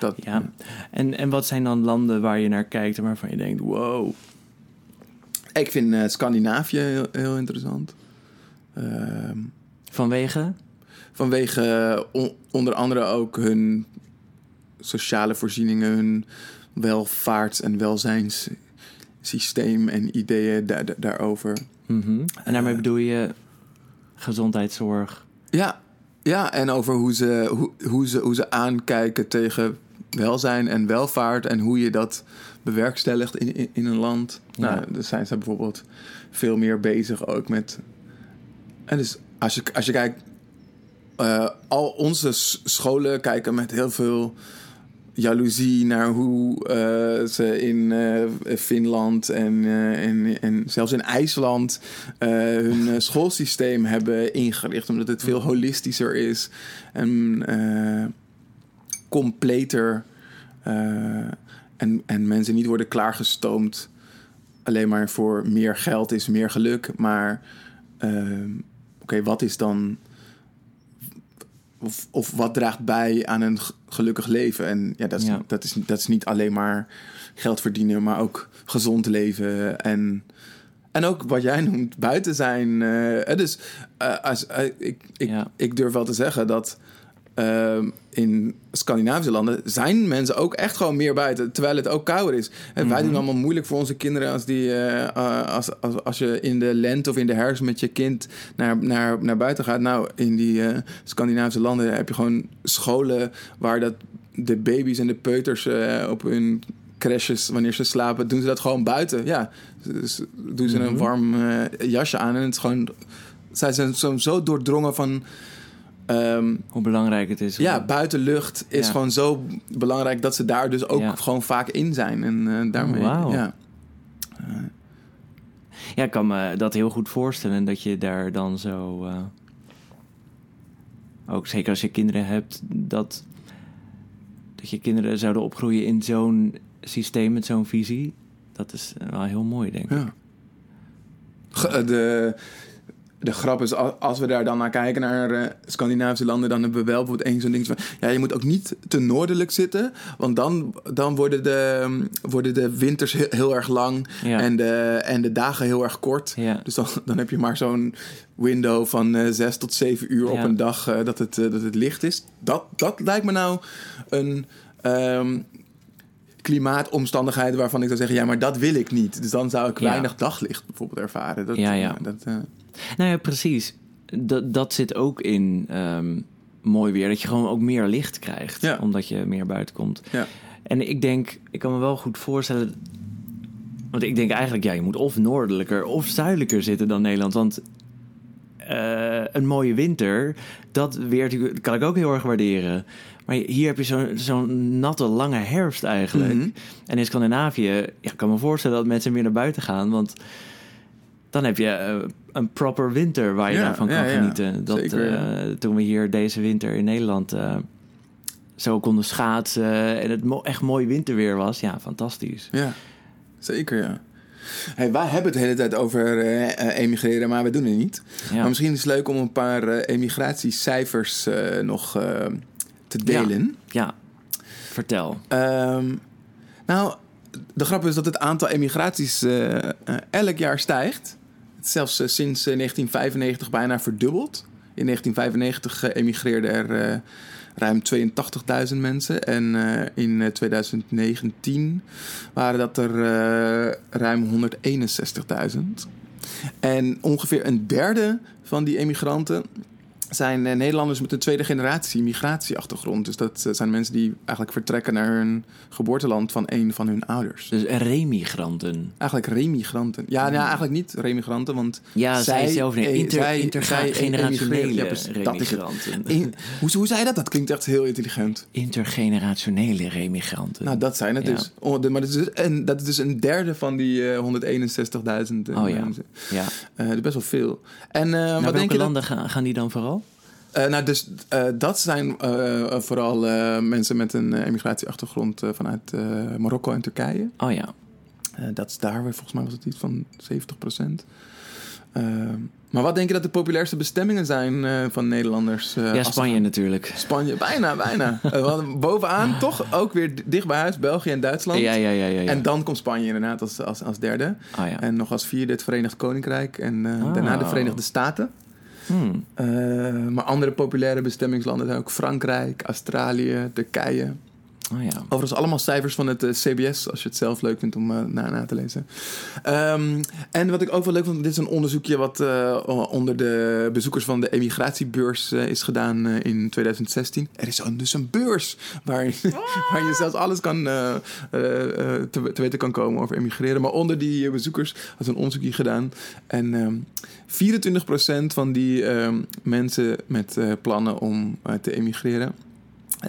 Dat,
Ja. En, en wat zijn dan landen waar je naar kijkt en waarvan je denkt: wow.
Ik vind eh, Scandinavië heel, heel interessant. Ehm,
Vanwege?
vanwege eh, on- onder andere ook hun sociale voorzieningen, hun welvaarts- en welzijnssysteem en ideeën daar- daar- daarover.
Mhm. En daarmee
Eh.
bedoel je gezondheidszorg.
Ja, ja en over hoe ze, hoe, hoe, ze, hoe ze aankijken tegen welzijn en welvaart en hoe je dat bewerkstelligt in, in, in een land.
Ja.
Nou, dus zijn ze bijvoorbeeld veel meer bezig ook met. En dus als je, als je kijkt, eh, al onze scholen kijken met heel veel jaloezie naar hoe eh, ze in eh, Finland en, en, en zelfs in IJsland hun schoolsysteem hebben ingericht, omdat het veel holistischer is en completer. eh, en, en mensen niet worden klaargestoomd alleen maar voor meer geld is meer geluk, maar ehm, oké, wat is dan of, of wat draagt bij aan een gelukkig leven? En ja, dat is,
Ja.
Dat, is, dat is niet alleen maar geld verdienen, maar ook gezond leven. En, en ook wat jij noemt, buiten zijn. eh, eh, dus eh, als, eh, ik, ik,
Ja.
ik durf wel te zeggen dat ehm, in Scandinavische landen zijn mensen ook echt gewoon meer buiten, terwijl het ook kouder is. En wij
Mhm.
doen allemaal moeilijk voor onze kinderen als, die, eh, eh, als, als, als je in de lente of in de herfst met je kind naar, naar, naar buiten gaat. Nou, in die eh, Scandinavische landen heb je gewoon scholen waar dat de baby's en de peuters op hun crashes, wanneer ze slapen, doen ze dat gewoon buiten. Ja, dus doen ze een
Mhm.
warm jasje aan en het is gewoon... Zij zijn zo, zo doordrongen van... ehm,
Hoe belangrijk het is.
ja, buitenlucht is
Ja.
gewoon zo belangrijk dat ze daar dus ook
Ja.
gewoon vaak in zijn. En eh, daarmee,
Oh, wauw.
ja.
Ja, ik kan me dat heel goed voorstellen dat je daar dan zo. eh, ook zeker als je kinderen hebt, dat, dat je kinderen zouden opgroeien in zo'n systeem met zo'n visie. Dat is wel heel mooi, denk ik.
Ja. Ge- eh, De, de grap is, al- als we daar dan naar kijken, naar eh, Scandinavische landen, dan hebben we wel bijvoorbeeld één zo'n ding van, ja, je moet ook niet te noordelijk zitten, want dan, dan worden, de, mm, worden de winters heel, heel erg lang
Ja.
en, de, en de dagen heel erg kort.
Ja.
Dus dan, dan heb je maar zo'n window van eh zes tot zeven uur op een dag eh, dat, het, dat het licht is. Dat, dat lijkt me nou een ehm, klimaatomstandigheid waarvan ik zou zeggen... ja, maar dat wil ik niet. Dus dan zou ik weinig daglicht bijvoorbeeld ervaren. Dat,
Ja, ja.
dat,
Nou ja, precies. Dat, dat zit ook in ehm, mooi weer. Dat je gewoon ook meer licht krijgt.
Ja.
Omdat je meer buiten komt.
ja.
En ik denk, ik kan me wel goed voorstellen. Want ik denk eigenlijk, ja, je moet of noordelijker of zuidelijker zitten dan Nederland. Want eh, een mooie winter, dat weer kan ik ook heel erg waarderen. Maar hier heb je zo'n zo'n natte, lange herfst eigenlijk.
Mhm.
En in Scandinavië, ja, ik kan me voorstellen dat mensen meer naar buiten gaan. Want dan heb je eh, een proper winter waar je
Ja,
daarvan kan
ja,
genieten. Dat,
Zeker,
eh, toen we hier deze winter in Nederland eh, zo konden schaatsen en het mo- echt mooi winterweer was. Ja, fantastisch.
ja, zeker ja. Hey, wij hebben het de hele tijd over emigreren, maar we doen het niet.
Ja.
Maar misschien is het leuk om een paar emigratiecijfers nog te delen.
Ja, vertel.
Ehm, nou, de grap is dat het aantal emigraties elk jaar stijgt. Zelfs eh, sinds eh, 1995 bijna verdubbeld. In 1995 eh, emigreerden er eh, ruim 82.000 mensen. En eh, in eh, 2019 waren dat er eh, ruim 161.000. En ongeveer een derde van die emigranten zijn eh, Nederlanders met een tweede generatie migratieachtergrond. Dus dat eh, zijn mensen die eigenlijk vertrekken naar hun geboorteland van een van hun ouders.
Dus remigranten.
Eigenlijk remigranten. Ja, nou, eigenlijk niet remigranten, want
Ja, zij, zelf
eh,
Inter,
zij- zij
intergenerationele.
Ja, precies.
Remigranten.
In- hoe, hoe zei je dat? Dat klinkt echt heel intelligent.
Intergenerationele remigranten.
Nou, dat zijn het
Ja.
dus. Oh, de- maar dat is, dus een, dat is dus een derde van die eh, 161.000 eh,
Oh ja.
mensen.
ja.
Dat is best wel veel. En
Naar
wat
welke
denk je
landen gaan die dan vooral?
Eh, nou, dus eh, dat zijn eh, vooral mensen met een emigratieachtergrond vanuit Marokko en Turkije.
Oh ja.
Dat is daar, weer, volgens mij was het iets van 70 procent. maar wat denk je dat de populairste bestemmingen zijn van Nederlanders?
Ja, Spanje natuurlijk.
Spanje, bijna, bijna. Bovenaan toch ook weer dicht bij huis, België en Duitsland.
Ja, ja, ja, ja. ja.
En dan komt Spanje inderdaad als, als, als derde.
oh ja.
En nog als vierde het Verenigd Koninkrijk. En
Oh.
daarna de Verenigde Staten.
Hmm.
Eh, maar andere populaire bestemmingslanden zijn ook Frankrijk, Australië, Turkije.
Oh ja.
Overigens allemaal cijfers van het eh, CBS, als je het zelf leuk vindt om eh, na, na te lezen. Ehm, en wat ik ook wel leuk vond, dit is een onderzoekje wat eh, onder de bezoekers van de emigratiebeurs is gedaan eh, in 2016. Er is een, dus een beurs waar, je- waar je zelfs alles kan, eh, eh, eh, te, te weten kan komen over emigreren. Maar onder die bezoekers had een onderzoekje gedaan. En ehm 24% van die ehm, mensen met eh, plannen om te emigreren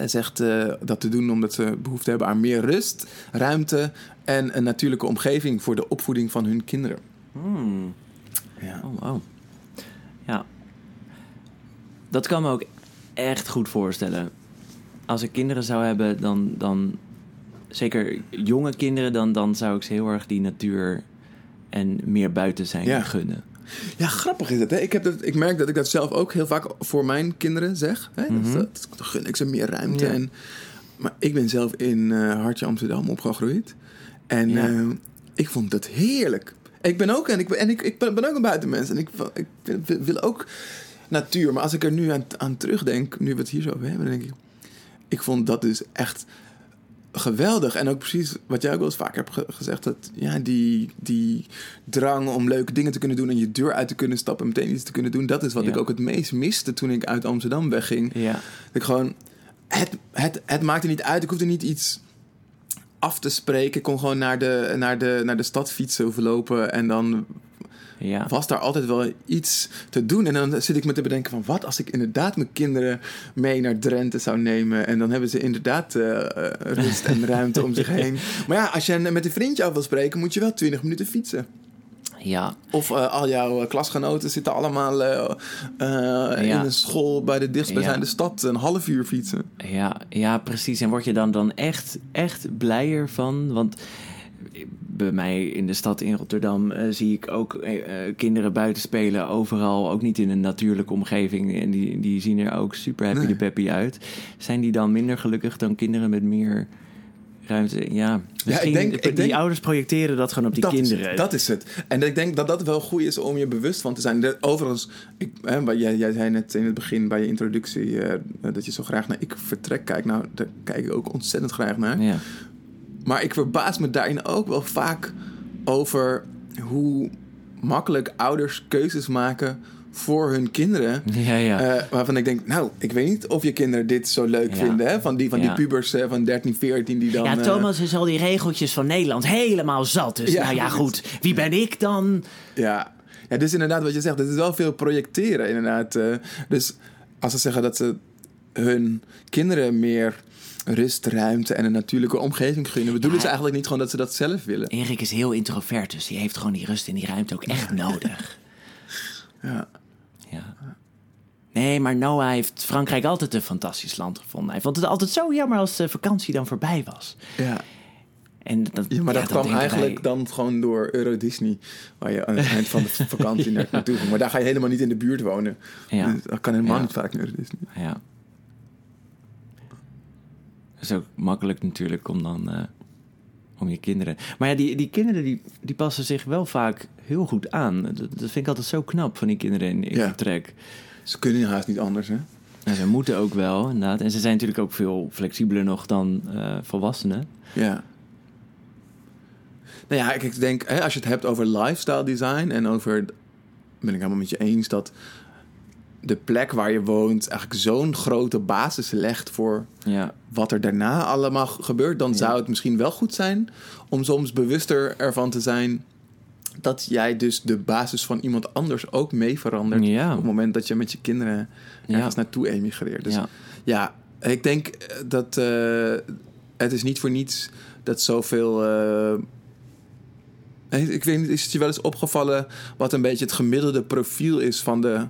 zegt eh, dat te doen omdat ze behoefte hebben aan meer rust, ruimte en een natuurlijke omgeving voor de opvoeding van hun kinderen.
Hmm.
Ja.
Oh, wow. Ja. Dat kan me ook echt goed voorstellen. Als ik kinderen zou hebben, dan, dan zeker jonge kinderen, dan, dan zou ik ze heel erg die natuur en meer buiten zijn
Ja.
gunnen.
Ja, grappig is het. Hè? Ik, heb dat, ik merk dat ik dat zelf ook heel vaak voor mijn kinderen zeg. Hè? Dat-
Mhm.
dat, gun ik ze meer ruimte.
Ja.
En, maar ik ben zelf in eh, Hartje Amsterdam opgegroeid. En
Ja.
eh, ik vond dat heerlijk. Ik ben ook, en ik, ben- en ik, ik ben, ook een buitenmens. En ik, ik wil, wil ook natuur. Maar als ik er nu aan, aan terugdenk, nu we het hier zo over hebben, dan denk ik... Ik vond dat dus echt geweldig. En ook precies wat jij ook wel eens vaker hebt ge- gezegd. Dat ja, die, die drang om leuke dingen te kunnen doen en je deur uit te kunnen stappen en meteen iets te kunnen doen. Dat is wat
Ja.
ik ook het meest miste toen ik uit Amsterdam wegging.
Ja.
Dat ik gewoon het, het, het maakt er niet uit. Ik hoefde niet iets af te spreken. Ik kon gewoon naar de, naar de, naar de stad fietsen of lopen. En dan
Ja.
was daar altijd wel iets te doen. En dan zit ik me te bedenken van... wat als ik inderdaad mijn kinderen mee naar Drenthe zou nemen... en dan hebben ze inderdaad eh, eh, rust en ruimte om zich heen. Maar ja, als je met een vriendje af wil spreken... moet je wel 20 minuten fietsen.
ja.
Of eh, al jouw klasgenoten zitten allemaal
Ja.
in een school... bij de dichtstbijzijnde
Ja.
stad een half uur fietsen.
Ja, ja, precies. En word je dan, dan echt, echt blijer van? Want bij mij in de stad in Rotterdam eh, zie ik ook eh, eh, kinderen buiten spelen overal. Ook niet in een natuurlijke omgeving. En die, die zien er ook super happy
Nee.
de peppy uit. Zijn die dan minder gelukkig dan kinderen met meer ruimte? Ja,
denk- ik
die
denk-
ouders projecteren dat gewoon op die
dat
kinderen.
Is dat is het. En ik denk dat dat wel goed is om je bewust van te zijn. De- overigens, ik, hè, jij, jij zei net in het begin bij je introductie eh, dat je zo graag naar Ik Vertrek kijkt. Nou, daar kijk ik ook ontzettend graag naar.
Ja.
Maar ik verbaas me daarin ook wel vaak over hoe makkelijk ouders keuzes maken voor hun kinderen.
Ja, ja.
Eh, waarvan ik denk, nou, ik weet niet of je kinderen dit zo leuk
Ja.
vinden. Hè? Van die, van
Ja.
die pubers eh, van 13, 14 die dan...
ja,
eh,
Thomas is al die regeltjes van Nederland helemaal zat. Dus
Ja,
nou ja, goed. Wie ben ik dan?
Ja. ja, dus inderdaad wat je zegt, het is wel veel projecteren inderdaad. eh. dus als ze zeggen dat ze hun kinderen meer rust, ruimte en een natuurlijke omgeving gunnen, bedoelen ze
Ja.
eigenlijk niet gewoon dat ze dat zelf willen.
Erik is heel introvert, dus die heeft gewoon die rust en die ruimte ook echt nodig.
Ja.
Ja. Nee, maar Noah heeft Frankrijk altijd een fantastisch land gevonden. Hij vond het altijd zo jammer als de vakantie dan voorbij was.
Ja.
En dat,
ja, maar
ja,
dat
dan
kwam eigenlijk
wij-
dan gewoon door Euro Disney, waar je aan het eind van de vakantie naar- naartoe ging. Maar daar ga je helemaal niet in de buurt wonen.
Ja.
Dus dat kan helemaal niet vaak naar Euro Disney.
Ja. Is ook makkelijk natuurlijk om dan... eh, om je kinderen... Maar ja, die, die kinderen die, die passen zich wel vaak heel goed aan. Dat, dat vind ik altijd zo knap van die kinderen in, in
Ja.
vertrek.
Ze kunnen haast niet anders, hè?
En ze moeten ook wel, inderdaad. En ze zijn natuurlijk ook veel flexibeler nog dan eh, volwassenen.
Ja. Nou ja, ik, ik denk, hè, als je het hebt over lifestyle design en over, ben ik helemaal met je eens dat de plek waar je woont eigenlijk zo'n grote basis legt voor
Ja,
wat er daarna allemaal gebeurt, dan
Ja.
zou het misschien wel goed zijn om soms bewuster ervan te zijn dat jij dus de basis van iemand anders ook mee verandert
Ja.
op het moment dat je met je kinderen ergens naartoe emigreert. Dus
ja.
ik denk eh, dat eh, het is niet voor niets dat zoveel. eh, ik weet niet, is het je wel eens opgevallen wat een beetje het gemiddelde profiel is van de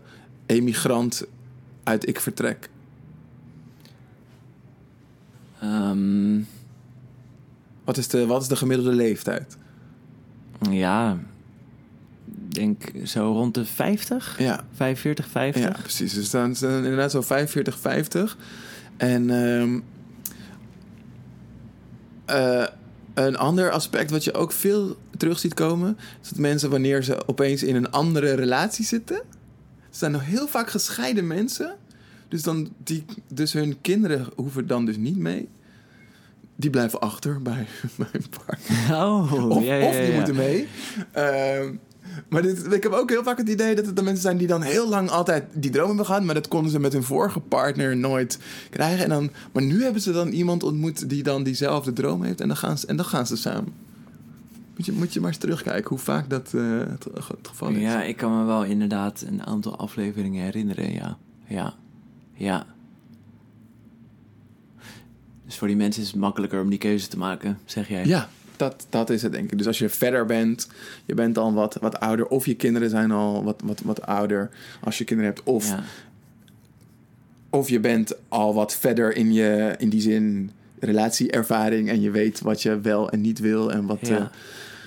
emigrant uit Ik Vertrek?
Ehm,
Wat is de, wat is de gemiddelde leeftijd?
ja, ik denk zo rond de 50?
Ja,
45, 50?
ja precies. Dus dan inderdaad zo 45, 50. En ehm, eh, een ander aspect wat je ook veel terug ziet komen, is dat mensen wanneer ze opeens in een andere relatie zitten, zijn nog heel vaak gescheiden mensen. Dus, dan die, dus hun kinderen hoeven dan dus niet mee. Die blijven achter bij, bij een partner.
Oh,
Of,
ja, ja,
of die
ja.
moeten mee. Ehm, maar dit, ik heb ook heel vaak het idee dat het de mensen zijn die dan heel lang altijd die droom hebben gehad. Maar dat konden ze met hun vorige partner nooit krijgen. En dan, maar nu hebben ze dan iemand ontmoet die dan diezelfde droom heeft. En dan gaan ze, en dan gaan ze samen. Moet je, moet je maar eens terugkijken hoe vaak dat eh, het, het geval is.
Ja, ik kan me wel inderdaad een aantal afleveringen herinneren, ja. Ja, ja. Dus voor die mensen is het makkelijker om die keuze te maken, zeg jij?
Ja, dat, dat is het denk ik. Dus als je verder bent, je bent al wat, wat ouder, of je kinderen zijn al wat, wat, wat ouder als je kinderen hebt, of,
Ja,
of je bent al wat verder in, je, in die zin relatieervaring en je weet wat je wel en niet wil en wat
ja.
eh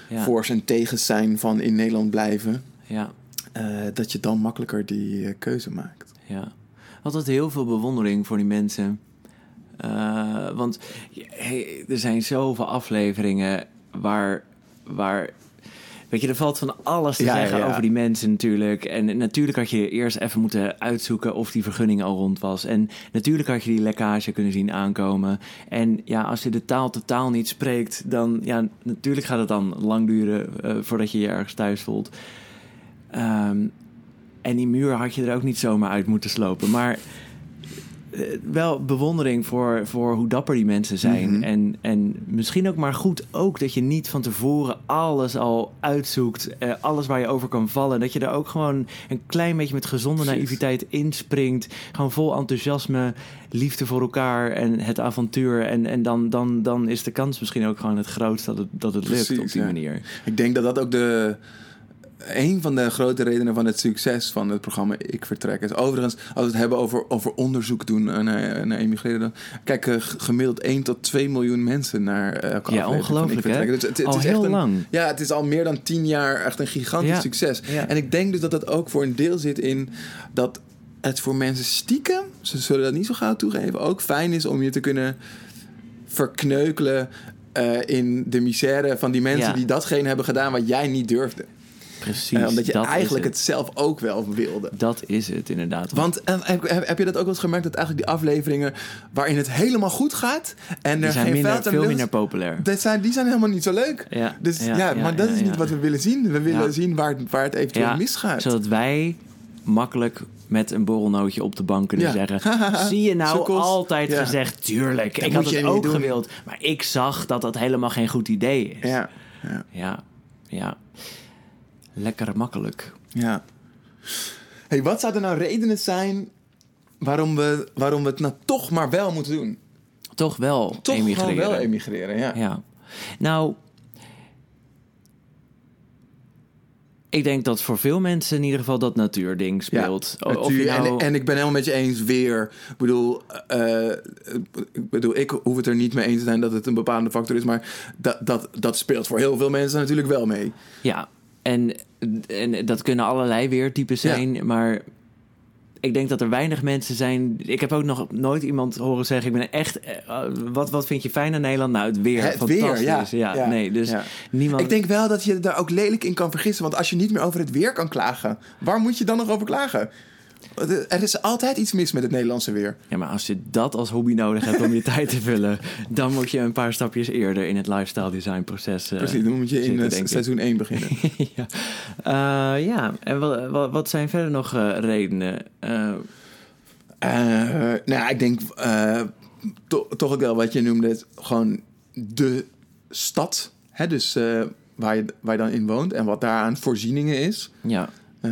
ja.
voor's en tegens zijn van in Nederland blijven,
ja.
eh, dat je dan makkelijker die eh, keuze maakt.
Ja, altijd heel veel bewondering voor die mensen. Eh, want hey, er zijn zoveel afleveringen waar, waar. Weet je, er valt van alles te
Ja,
zeggen
ja.
over die mensen natuurlijk. En natuurlijk had je eerst even moeten uitzoeken of die vergunning al rond was. En natuurlijk had je die lekkage kunnen zien aankomen. En ja, als je de taal totaal niet spreekt, dan ja, natuurlijk gaat het dan lang duren eh, voordat je je ergens thuis voelt. Ehm, en die muur had je er ook niet zomaar uit moeten slopen. Maar wel bewondering voor, voor hoe dapper die mensen zijn.
Mhm.
en, en misschien ook maar goed ook dat je niet van tevoren alles al uitzoekt. eh, alles waar je over kan vallen. Dat je er ook gewoon een klein beetje met gezonde
Precies.
naïviteit inspringt. Gewoon vol enthousiasme, liefde voor elkaar en het avontuur. En, en dan, dan, dan is de kans misschien ook gewoon het grootst dat het, dat het lukt op die
ja.
manier.
Ik denk dat dat ook de. Een van de grote redenen van het succes van het programma Ik Vertrek is. Overigens, als we het hebben over, over onderzoek doen naar, naar emigreren, dan kijken gemiddeld 1 tot 2 miljoen mensen naar eh, elke
Ja, ongelooflijk hè?
Dus het, het
al
is echt
heel
een,
lang.
Ja, het is al meer dan 10 jaar echt een gigantisch
Ja.
succes.
Ja.
En ik denk dus dat dat ook voor een deel zit in dat het voor mensen stiekem, ze zullen dat niet zo gauw toegeven, ook fijn is om je te kunnen verkneukelen eh, in de misère van die mensen
Ja.
die datgene hebben gedaan wat jij niet durfde.
Precies.
Eh, omdat je eigenlijk het. zelf ook wel wilde.
Dat is het inderdaad.
Want eh, heb, je dat ook wel eens gemerkt dat eigenlijk die afleveringen waarin het helemaal goed gaat en
die
er
zijn
geen
minder, veel
lucht-
minder populair.
dat zijn, die zijn helemaal niet zo leuk.
Ja,
Dus ja,
ja, ja,
maar dat is niet wat we willen zien. We willen zien waar, het- waar het eventueel misgaat.
Zodat wij makkelijk met een borrelnootje op de bank kunnen
Ja.
zeggen... Zie je nou altijd
Ja.
gezegd, tuurlijk.
Dat
ik had het ook gewild. Maar ik zag dat dat helemaal geen goed idee is.
Ja, ja,
ja. ja. Lekker makkelijk.
ja. Hey, wat zouden nou redenen zijn waarom we, waarom we het nou toch maar wel moeten doen?
Toch wel
Toch
emigreren.
gewoon wel emigreren, ja.
Ja. Nou, ik denk dat voor veel mensen in ieder geval dat natuurding speelt.
Natuur.
nou-
en, en ik ben helemaal met je eens weer. Ik bedoel, eh, ik bedoel, ik hoef het er niet mee eens te zijn dat het een bepalende factor is, maar dat, dat, dat speelt voor heel veel mensen natuurlijk wel mee.
Ja, en, en dat kunnen allerlei weertypes
Ja.
zijn, maar ik denk dat er weinig mensen zijn. Ik heb ook nog nooit iemand horen zeggen: Ik ben echt. eh, wat, wat vind je fijn aan Nederland? Nou, het weer.
Het weer,
fantastisch.
ja. Ja,
nee, dus
ja.
niemand.
Ik denk wel dat je daar ook lelijk in kan vergissen, want als je niet meer over het weer kan klagen, waar moet je dan nog over klagen? Er is altijd iets mis met het Nederlandse weer.
Ja, maar als je dat als hobby nodig hebt om je tijd te vullen, dan moet je een paar stapjes eerder in het lifestyle design proces. eh,
Precies, dan moet je in
zitten,
eh, seizoen 1 beginnen.
ja. Eh, ja, en wat, zijn verder nog eh, redenen? Eh,
Eh, nou ja, ik denk eh, to- toch ook wel wat je noemde, gewoon de stad. Hè? Dus eh, waar, je, waar je dan in woont en wat daar aan voorzieningen is.
ja,
Eh,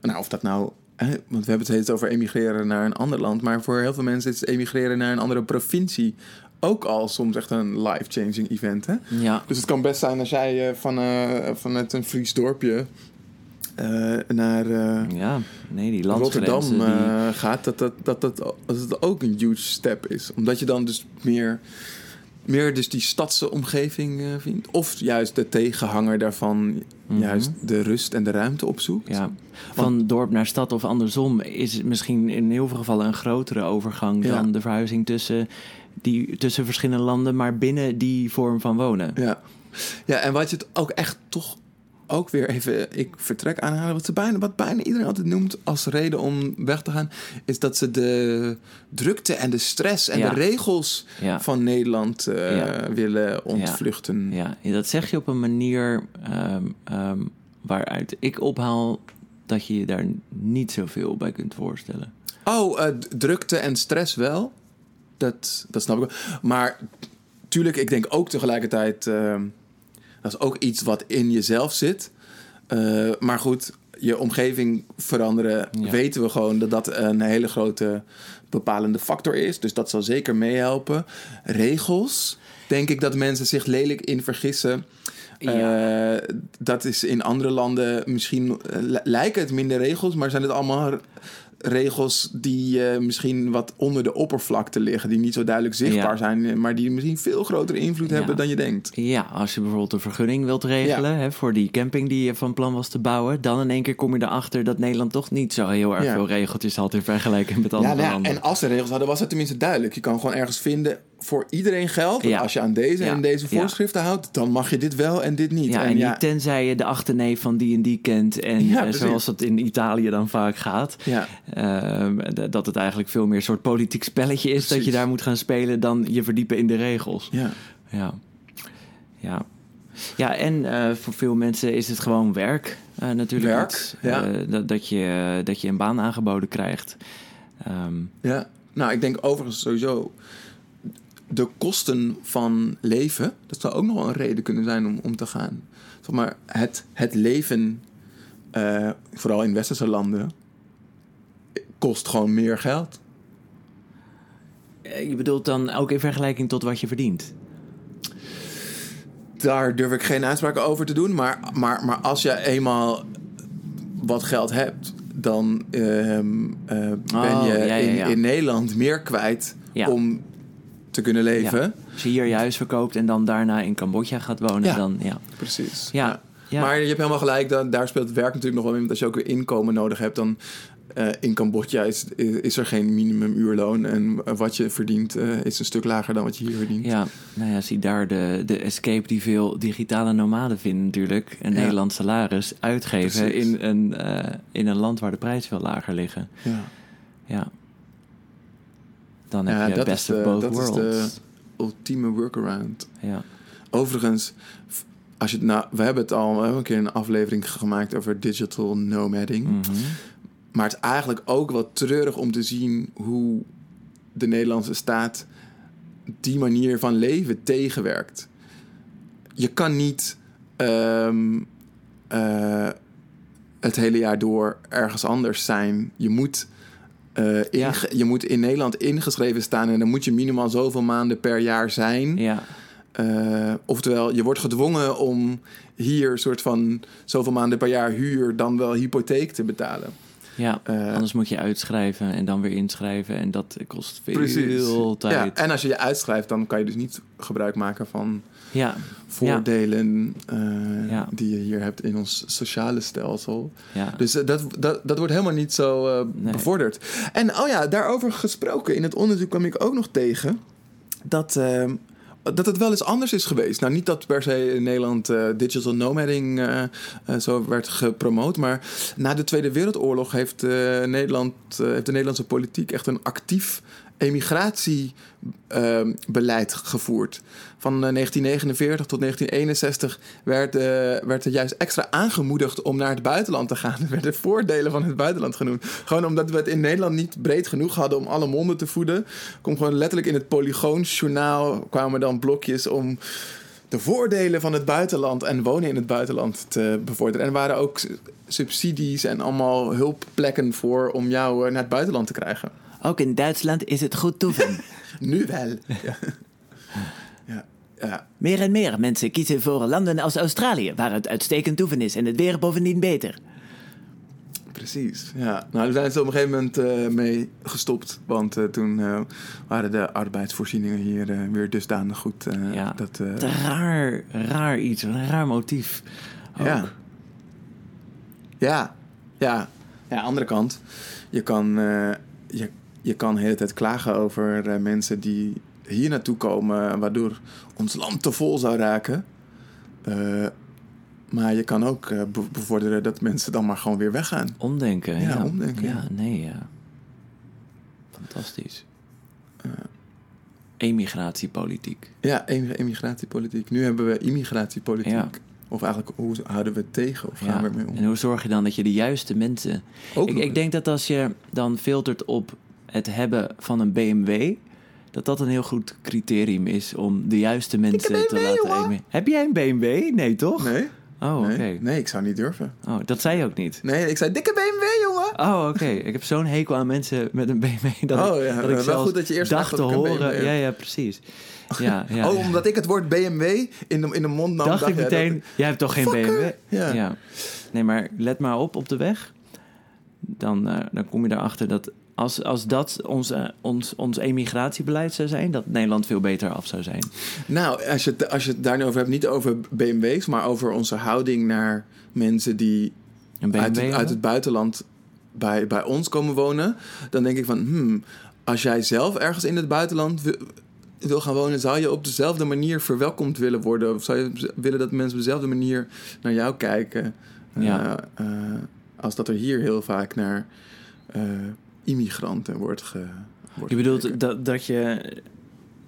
nou, of dat nou... Want we hebben het steeds over emigreren naar een ander land. Maar voor heel veel mensen is emigreren naar een andere provincie... ook al soms echt een life-changing event. Hè?
ja,
Dus het kan best zijn als jij eh, van, eh, vanuit een Fries dorpje... eh, naar
ja. Nee, die.
Rotterdam
die-
gaat, dat dat, dat, dat, dat het ook een huge step is. Omdat je dan dus meer, meer dus die stadse omgeving eh, vindt. Of juist de tegenhanger daarvan,
Mhm.
juist de rust en de ruimte opzoekt.
Ja, van dorp naar stad of andersom is het misschien in heel veel gevallen een grotere overgang
Ja.
dan de verhuizing tussen, die, tussen verschillende landen, maar binnen die vorm van wonen.
Ja. ja, en wat je het ook echt toch ook weer even, ik vertrek aanhalen, wat, ze bijna, wat bijna iedereen altijd noemt als reden om weg te gaan, is dat ze de drukte en de stress en
Ja.
de regels
Ja.
van Nederland eh,
Ja.
willen ontvluchten.
Ja, dat zeg je op een manier ehm, ehm, waaruit ik ophaal dat je je daar niet zoveel bij kunt voorstellen.
Oh, eh, drukte en stress wel. Dat, dat snap ik wel. Maar tuurlijk, ik denk ook tegelijkertijd... eh, dat is ook iets wat in jezelf zit. Eh, maar goed, je omgeving veranderen...
Ja.
weten we gewoon dat dat een hele grote bepalende factor is. Dus dat zal zeker meehelpen. Regels, denk ik dat mensen zich lelijk in vergissen...
Ja.
Eh, dat is in andere landen misschien eh, li- lijken het minder regels, maar zijn het allemaal regels die eh, misschien wat onder de oppervlakte liggen, die niet zo duidelijk zichtbaar
Ja.
zijn, eh, maar die misschien veel grotere invloed
Ja.
hebben dan je denkt.
Ja, als je bijvoorbeeld een vergunning wilt regelen hè, voor die camping die je van plan was te bouwen, dan in één keer kom je erachter dat Nederland toch niet zo heel erg
Ja.
veel regeltjes had in vergelijking met
Ja,
andere
nou ja,
landen.
en als ze regels hadden, was het tenminste duidelijk. Je kan gewoon ergens vinden voor iedereen geldt. dat
Ja.
Als je aan deze
Ja.
en deze
Ja.
voorschriften houdt, dan mag je dit wel en dit niet.
Ja, en niet tenzij je de achterneef van die en die kent. En eh, zoals dat in Italië dan vaak gaat.
ja.
ehm, dat het eigenlijk veel meer een soort politiek spelletje is. Dat je daar moet gaan spelen dan je verdiepen in de regels.
Ja.
Ja, ja. ja en eh, voor veel mensen is het gewoon werk eh, natuurlijk.
Werk,
dat, dat, je, dat je een baan aangeboden krijgt. Ehm,
ja, Nou, ik denk overigens sowieso... de kosten van leven... dat zou ook nog wel een reden kunnen zijn om, om te gaan. Zeg maar, het, het leven, eh, vooral in westerse landen... kost gewoon meer geld.
Eh, Je bedoelt dan ook in vergelijking tot wat je verdient?
Daar durf ik geen uitspraken over te doen. Maar, maar, maar als je eenmaal wat geld hebt... dan ehm, eh, ben
Oh,
je
ja, ja,
in,
ja.
in Nederland meer kwijt... Om te kunnen leven.
Ja. Als je hier je huis verkoopt en dan daarna in Cambodja gaat wonen,
Ja.
dan ja.
Precies.
Ja. ja.
Maar je hebt helemaal gelijk, dan, daar speelt het werk natuurlijk nog wel in. Want als je ook weer inkomen nodig hebt, dan eh, in Cambodja is, is er geen minimumuurloon. En wat je verdient eh, is een stuk lager dan wat je hier verdient.
Ja, nou ja, zie daar de, de escape die veel digitale nomaden vinden natuurlijk. Een
Ja.
Nederlands salaris uitgeven
Precies.
in een, eh, in een land waar de prijzen veel lager liggen.
Ja.
Ja. Dan
Ja,
heb je
dat
best
is
of
de-
both
dat is de- Ultieme workaround.
Ja.
Overigens, als je het nou, we hebben het al we hebben een keer een aflevering gemaakt over digital nomading.
Mhm.
Maar het is eigenlijk ook wel treurig om te zien hoe de Nederlandse staat die manier van leven tegenwerkt. Je kan niet ehm, eh, het hele jaar door ergens anders zijn. Je moet, eh, je moet in Nederland ingeschreven staan en dan moet je minimaal zoveel maanden per jaar zijn.
Ja.
Eh, oftewel, je wordt gedwongen om hier soort van zoveel maanden per jaar huur dan wel hypotheek te betalen.
ja,
Eh,
anders moet je uitschrijven en dan weer inschrijven. En dat kost veel
Ja,
tijd.
en als je je uitschrijft, dan kan je dus niet gebruik maken van
Ja,
voordelen eh, die je hier hebt in ons sociale stelsel. Dus eh, dat, dat, dat wordt helemaal niet zo eh,
Nee.
bevorderd. En oh ja, daarover gesproken, in het onderzoek kwam ik ook nog tegen dat, dat het wel eens anders is geweest. Nou, niet dat per se in Nederland digital nomading zo werd gepromoot, maar na de Tweede Wereldoorlog heeft, Nederland, heeft de Nederlandse politiek echt een actief emigratiebeleid gevoerd. Van eh, 1949 tot 1961 werd, eh, werd er juist extra aangemoedigd om naar het buitenland te gaan. Er werden voordelen van het buitenland genoemd. Gewoon omdat we het in Nederland niet breed genoeg hadden om alle monden te voeden. Kom gewoon letterlijk in het Polygoonjournaal kwamen dan blokjes om de voordelen van het buitenland en wonen in het buitenland te bevorderen. En er waren ook subsidies en allemaal hulpplekken voor om jou eh, naar het buitenland te krijgen.
Ook in Duitsland is het goed toeven.
Nu wel. Ja. ja. ja.
meer en meer mensen kiezen voor landen als Australië, waar het uitstekend toeven is en het weer bovendien beter.
Precies, ja. Nou, daar zijn ze op een gegeven moment eh, mee gestopt. Want eh, toen eh, waren de arbeidsvoorzieningen hier weer dusdanig goed.
Ja.
dat,
raar, raar iets, een raar motief. Ook.
ja. Ja, ja. Ja, andere kant. Je kan, je, je kan de hele tijd klagen over eh, mensen die hier naartoe komen... waardoor ons land te vol zou raken. Eh, maar je kan ook eh, be- bevorderen dat mensen dan maar gewoon weer weggaan.
Omdenken.
Ja,
Ja,
omdenken,
Ja, nee, ja. Fantastisch. Emigratiepolitiek.
Ja, em- emmigratiepolitiek. Nu hebben we immigratiepolitiek.
Ja.
Of eigenlijk, hoe houden we het tegen? Of gaan
Ja.
we ermee om?
En hoe zorg je dan dat je de juiste mensen...
Ook
Ik, ik denk dat als je dan filtert op het hebben van een BMW... dat dat een heel goed criterium is om de juiste mensen te laten... emi- Heb jij een BMW? Nee, toch?
Nee,
Oh, oké.
nee, nee, ik zou niet durven.
Oh, dat zei je ook niet.
Nee, ik zei dikke BMW, jongen!
Oh, oké. Ik heb zo'n hekel aan mensen met een BMW. Dat
Oh,
ik,
ja.
dat ik
Wel goed dat je eerst
dacht te horen. Ja, ja, precies. Ja, ja.
Oh, omdat ik het woord BMW in de, in de mond nam.
dacht ik meteen,
dat-
jij hebt toch geen
Fucker.
BMW?
Ja.
Nee, maar let maar op op de weg. Dan, eh, dan kom je erachter dat als, als dat ons, eh, ons, ons emigratiebeleid zou zijn... dat Nederland veel beter af zou zijn.
Nou, als je, het, als je het daar nu over hebt, niet over BMW's, maar over onze houding naar mensen die uit, het-
hebben?
uit het buitenland bij, bij ons komen wonen, dan denk ik van, hmm, als jij zelf ergens in het buitenland wil, wil gaan wonen, zou je op dezelfde manier verwelkomd willen worden? Of zou je willen dat mensen op dezelfde manier naar jou kijken?
Ja.
Eh, eh, als dat er hier heel vaak naar eh, immigranten wordt ge. Wordt
Je bedoelt dat, dat je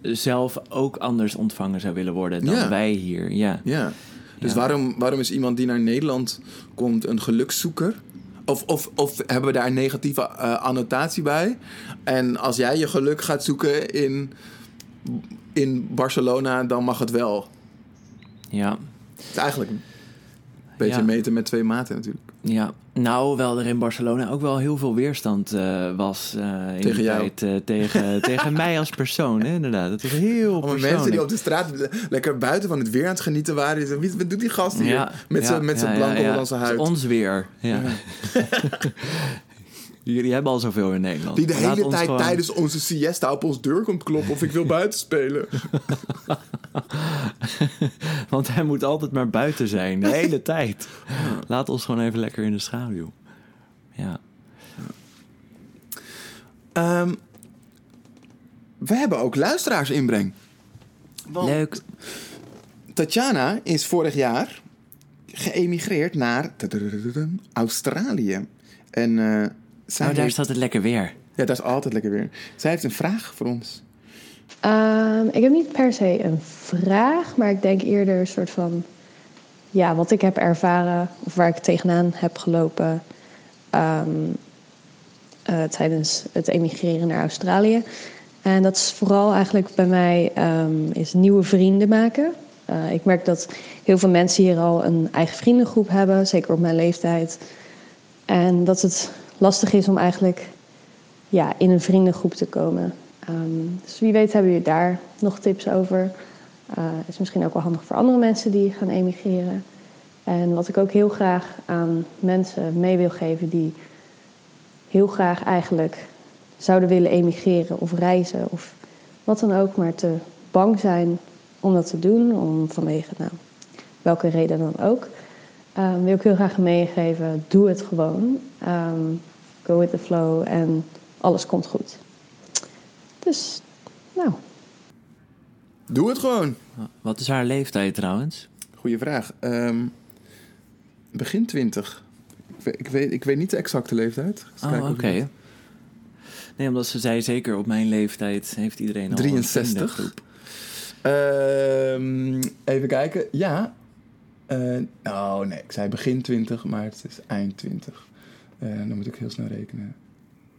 zelf ook anders ontvangen zou willen worden dan
Ja.
wij hier. Ja.
Ja. Dus
Ja.
waarom, waarom is iemand die naar Nederland komt een gelukszoeker? Of, of, of hebben we daar een negatieve eh, annotatie bij? En als jij je geluk gaat zoeken in, in Barcelona, dan mag het wel.
Ja,
Het is eigenlijk een beetje meten met twee maten natuurlijk.
Ja. Nou, wel er in Barcelona ook wel heel veel weerstand eh, was eh, in
Tegen jou.
tijd. eh, tegen, tegen mij als persoon, hè, inderdaad. Dat was heel persoonlijk.
mensen die op de straat lekker buiten van het weer aan het genieten waren. Die zeiden, wat doet die gast hier?
Ja,
met
ja,
zijn met zijn
ja,
blanke
ja, ja. Het
huid.
ons weer. Ja. Jullie hebben al zoveel in Nederland.
Die de
Laat
hele tijd
gewoon-
tijdens onze siesta op ons deur komt kloppen of ik wil buiten spelen.
Want hij moet altijd maar buiten zijn, de hele tijd. Laat ons gewoon even lekker in de schaduw. Ja.
Ehm, we hebben ook luisteraarsinbreng. Want
Leuk.
Tatjana is vorig jaar geëmigreerd naar Australië. En eh, zij
Oh, daar
heeft-
staat het lekker weer.
Ja, dat is altijd lekker weer. Zij heeft een vraag voor ons.
Ehm, ik heb niet per se een vraag, maar ik denk eerder een soort van... Ja, wat ik heb ervaren of waar ik tegenaan heb gelopen... ehm, eh, tijdens het emigreren naar Australië. En dat is vooral eigenlijk bij mij ehm, is nieuwe vrienden maken. Eh, ik merk dat heel veel mensen hier al een eigen vriendengroep hebben, zeker op mijn leeftijd. En dat het lastig is om eigenlijk ja, in een vriendengroep te komen. Ehm, dus wie weet hebben jullie daar nog tips over. Eh is misschien ook wel handig voor andere mensen die gaan emigreren. En wat ik ook heel graag aan mensen mee wil geven die heel graag eigenlijk zouden willen emigreren of reizen of wat dan ook, maar te bang zijn om dat te doen, om vanwege nou, welke reden dan ook. Ehm, wil ik heel graag meegeven, doe het gewoon. Ehm, go with the flow en alles komt goed. Dus, nou,
Doe het gewoon.
Wat is haar leeftijd trouwens?
Goeie vraag. Ehm, begin 20. Ik weet, ik, weet, ik weet niet de exacte leeftijd.
Oh, oké. Nee, omdat ze zei zeker op mijn leeftijd heeft iedereen al
63.
een vriendengroep.
Ehm, even kijken. Ja. Eh, oh nee, ik zei begin 20, maar het is eind 20. Eh, dan moet ik heel snel rekenen.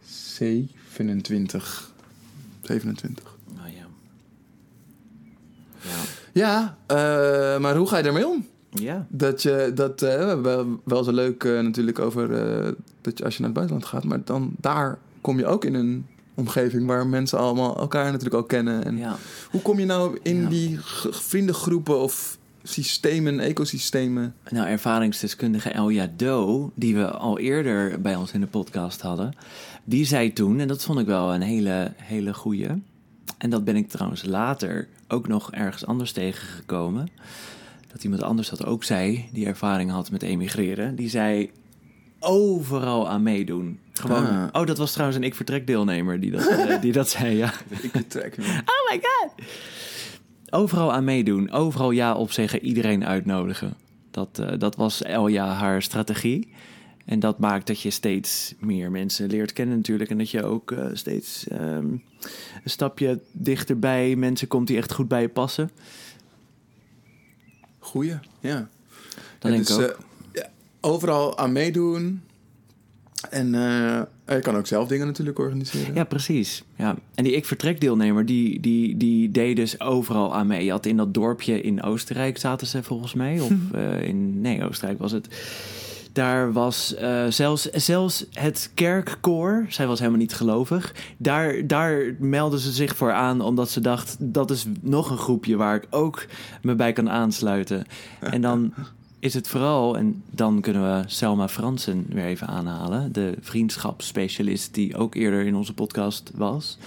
27. 27.
Oh, ja. Ja.
Ja, eh, maar hoe ga je daarmee om?
Ja.
Dat je dat wel, wel zo leuk eh, natuurlijk over eh, dat je als je naar het buitenland gaat, maar dan daar kom je ook in een omgeving waar mensen allemaal elkaar natuurlijk ook kennen. En
ja.
hoe kom je nou in
Ja.
die vriendengroepen of systemen, ecosystemen?
Nou, ervaringsdeskundige Elja Do, die we al eerder bij ons in de podcast hadden, die zei toen, en dat vond ik wel een hele, hele goeie. En dat ben ik trouwens later ook nog ergens anders tegengekomen. Dat iemand anders dat ook zei, die ervaring had met emigreren. Die zei, overal aan meedoen. Gewoon,
Ah.
oh, dat was trouwens een ik vertrek deelnemer die dat, eh, die dat zei, ja.
Ik betrek me.
Oh my god! Overal aan meedoen, overal ja op zeggen, iedereen uitnodigen. Dat, eh, dat was Elja haar strategie. En dat maakt dat je steeds meer mensen leert kennen natuurlijk. En dat je ook eh, steeds ehm, een stapje dichterbij mensen komt die echt goed bij je passen.
Goeie, ja.
Dat denk ik
dus,
ook.
eh, overal aan meedoen. En je kan ook zelf dingen natuurlijk organiseren.
Ja, precies. Ja. En die ik vertrek deelnemer, die, die, die deed dus overal aan mee. Je had in dat dorpje in Oostenrijk zaten ze volgens mij. Of eh, in, nee, Oostenrijk was het. Daar was eh, zelfs, zelfs het kerkkoor, zij was helemaal niet gelovig. Daar, daar meldden ze zich voor aan, omdat ze dacht... dat is nog een groepje waar ik ook me bij kan aansluiten. En dan is het vooral, en dan kunnen we Selma Fransen weer even aanhalen... de vriendschapsspecialist die ook eerder in onze podcast was...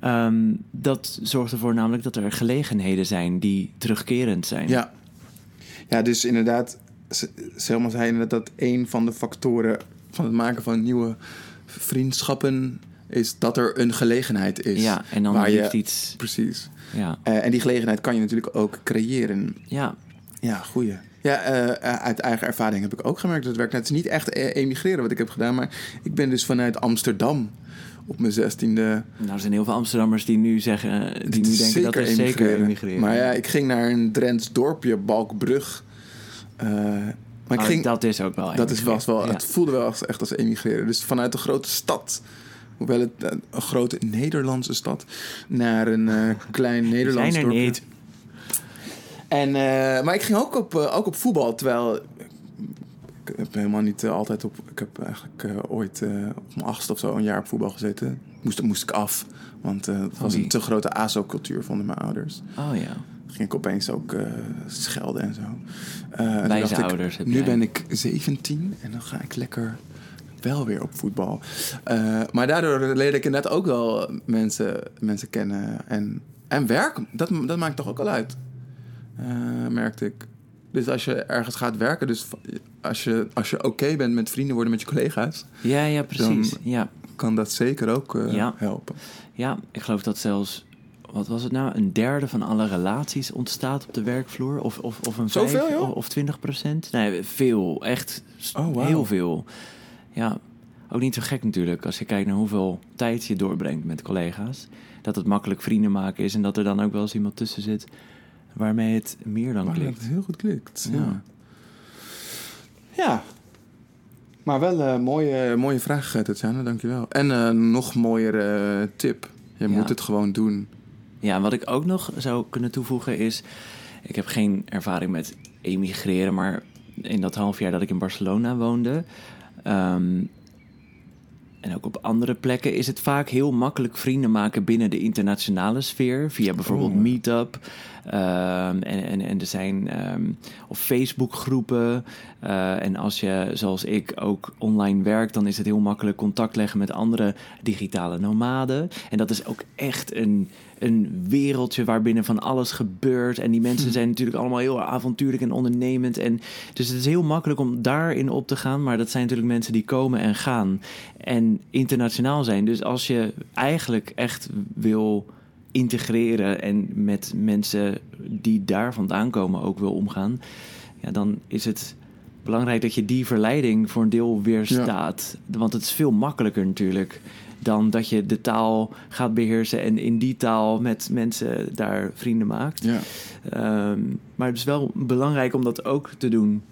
Ehm, dat zorgt ervoor namelijk dat er gelegenheden zijn die terugkerend zijn.
Ja, ja dus inderdaad, Selma zei inderdaad dat een van de factoren van het maken van nieuwe vriendschappen is dat er een gelegenheid is.
Ja, en dan
waar je-
iets.
Precies.
Ja,
Eh, en die gelegenheid kan je natuurlijk ook creëren.
ja,
Ja, goeie. Ja, eh, eh, uit eigen ervaring heb ik ook gemerkt dat het werkt. Het is niet echt eh, emigreren wat ik heb gedaan, maar ik ben dus vanuit Amsterdam op mijn zestiende...
nou, er zijn heel veel Amsterdammers die nu zeggen, eh, die nu denken dat is zeker emigreren.
Maar ja, ik ging naar een Drents dorpje, Balkbrug. Maar ik
Oh,
ging,
dat is ook wel
dat is was wel,
Ja.
het voelde wel als, echt als emigreren. Dus vanuit een grote stad, hoewel het een grote Nederlandse stad, naar een eh, klein Nederlands
zijn er
dorpje.
niet.
En, eh, maar ik ging ook op, eh, ook op voetbal, terwijl ik heb helemaal niet eh, altijd op. Ik heb eigenlijk ooit eh, op mijn achtste of zo een jaar op voetbal gezeten. Moest, moest ik af, want het was een te grote ASO-cultuur, vonden mijn ouders.
Oh ja.
ging ik opeens ook schelden en zo. Dacht ik,
ouders heb
Nu
jij.
ben ik 17 en dan ga ik lekker wel weer op voetbal. Maar daardoor leerde ik inderdaad ook wel mensen, mensen kennen. En, en werk, dat, dat maakt toch ook al uit. Eh, merkte ik. Dus als je ergens gaat werken, dus als je, als je oké bent met vrienden worden met je collega's,
Ja, ja, precies. Ja.
kan dat zeker ook eh,
Ja.
helpen.
ja, ik geloof dat zelfs... Wat was het nou? Een derde van alle relaties ontstaat op de werkvloer? Of, of, of een
Zoveel,
vijf? Of, of 20 procent? Nee, veel. Echt
Oh,
heel veel. Ja, ook niet zo gek natuurlijk. Als je kijkt naar hoeveel tijd je doorbrengt met collega's. Dat het makkelijk vrienden maken is. En dat er dan ook wel eens iemand tussen zit... waarmee het meer dan klikt.
het heel goed klikt.
Ja.
Ja. ja. Maar wel een mooie, mooie vraag, eh, Tatjana, dankjewel. En een nog mooiere eh, tip. Je
Ja.
moet het gewoon doen.
Ja, en wat ik ook nog zou kunnen toevoegen is... Ik heb geen ervaring met emigreren, maar in dat half jaar dat ik in Barcelona woonde... ehm, en ook op andere plekken is het vaak heel makkelijk vrienden maken binnen de internationale sfeer. Via bijvoorbeeld
Oh.
Meetup. Ehm, en, en, en er zijn ehm, of Facebook-groepen. Eh, en als je, zoals ik, ook online werkt, dan is het heel makkelijk contact leggen met andere digitale nomaden. En dat is ook echt een, een wereldje waarbinnen van alles gebeurt. En die mensen zijn natuurlijk allemaal heel avontuurlijk en ondernemend. En dus het is heel makkelijk om daarin op te gaan. Maar dat zijn natuurlijk mensen die komen en gaan. En internationaal zijn. Dus als je eigenlijk echt wil integreren en met mensen die daar vandaan komen ook wil omgaan, ja, dan is het belangrijk dat je die verleiding voor een deel weerstaat. Want het is veel makkelijker natuurlijk dan dat je de taal gaat beheersen en in die taal met mensen daar vrienden maakt.
Ja,
Ehm, maar het is wel belangrijk om dat ook te doen.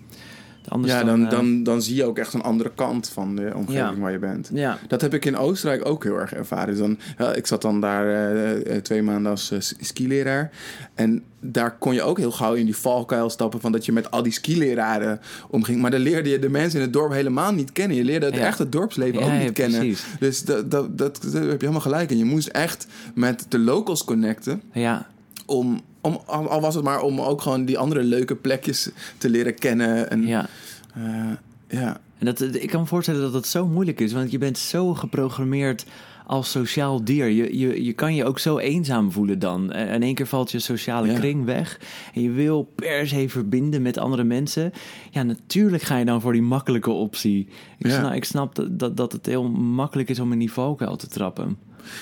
Anders
ja dan,
eh,
dan, dan zie je ook echt een andere kant van de omgeving
Ja.
waar je bent.
ja,
Dat heb ik in Oostenrijk ook heel erg ervaren. Dus dan, ja, ik zat dan daar eh, eh, twee maanden als eh, skileraar. En daar kon je ook heel gauw in die valkuil stappen... van dat je met al die skileraren omging. Maar dan leerde je de mensen in het dorp helemaal niet kennen. Je leerde het
Ja.
echt het dorpsleven ook niet kennen. Dus dat, dat, dat, heb je helemaal gelijk in. Je moest echt met de locals connecten...
ja,
om, om, al was het maar om ook gewoon die andere leuke plekjes te leren kennen. En,
ja.
eh, ja.
En dat, ik kan me voorstellen dat het zo moeilijk is, want je bent zo geprogrammeerd als sociaal dier. Je, je, je kan je ook zo eenzaam voelen dan. En in één keer valt je sociale
Ja.
kring weg. En je wil per se verbinden met andere mensen. Ja, natuurlijk ga je dan voor die makkelijke optie. Ik,
Ja.
snap, ik snap dat, dat, dat het heel makkelijk is om in die valkuil te trappen.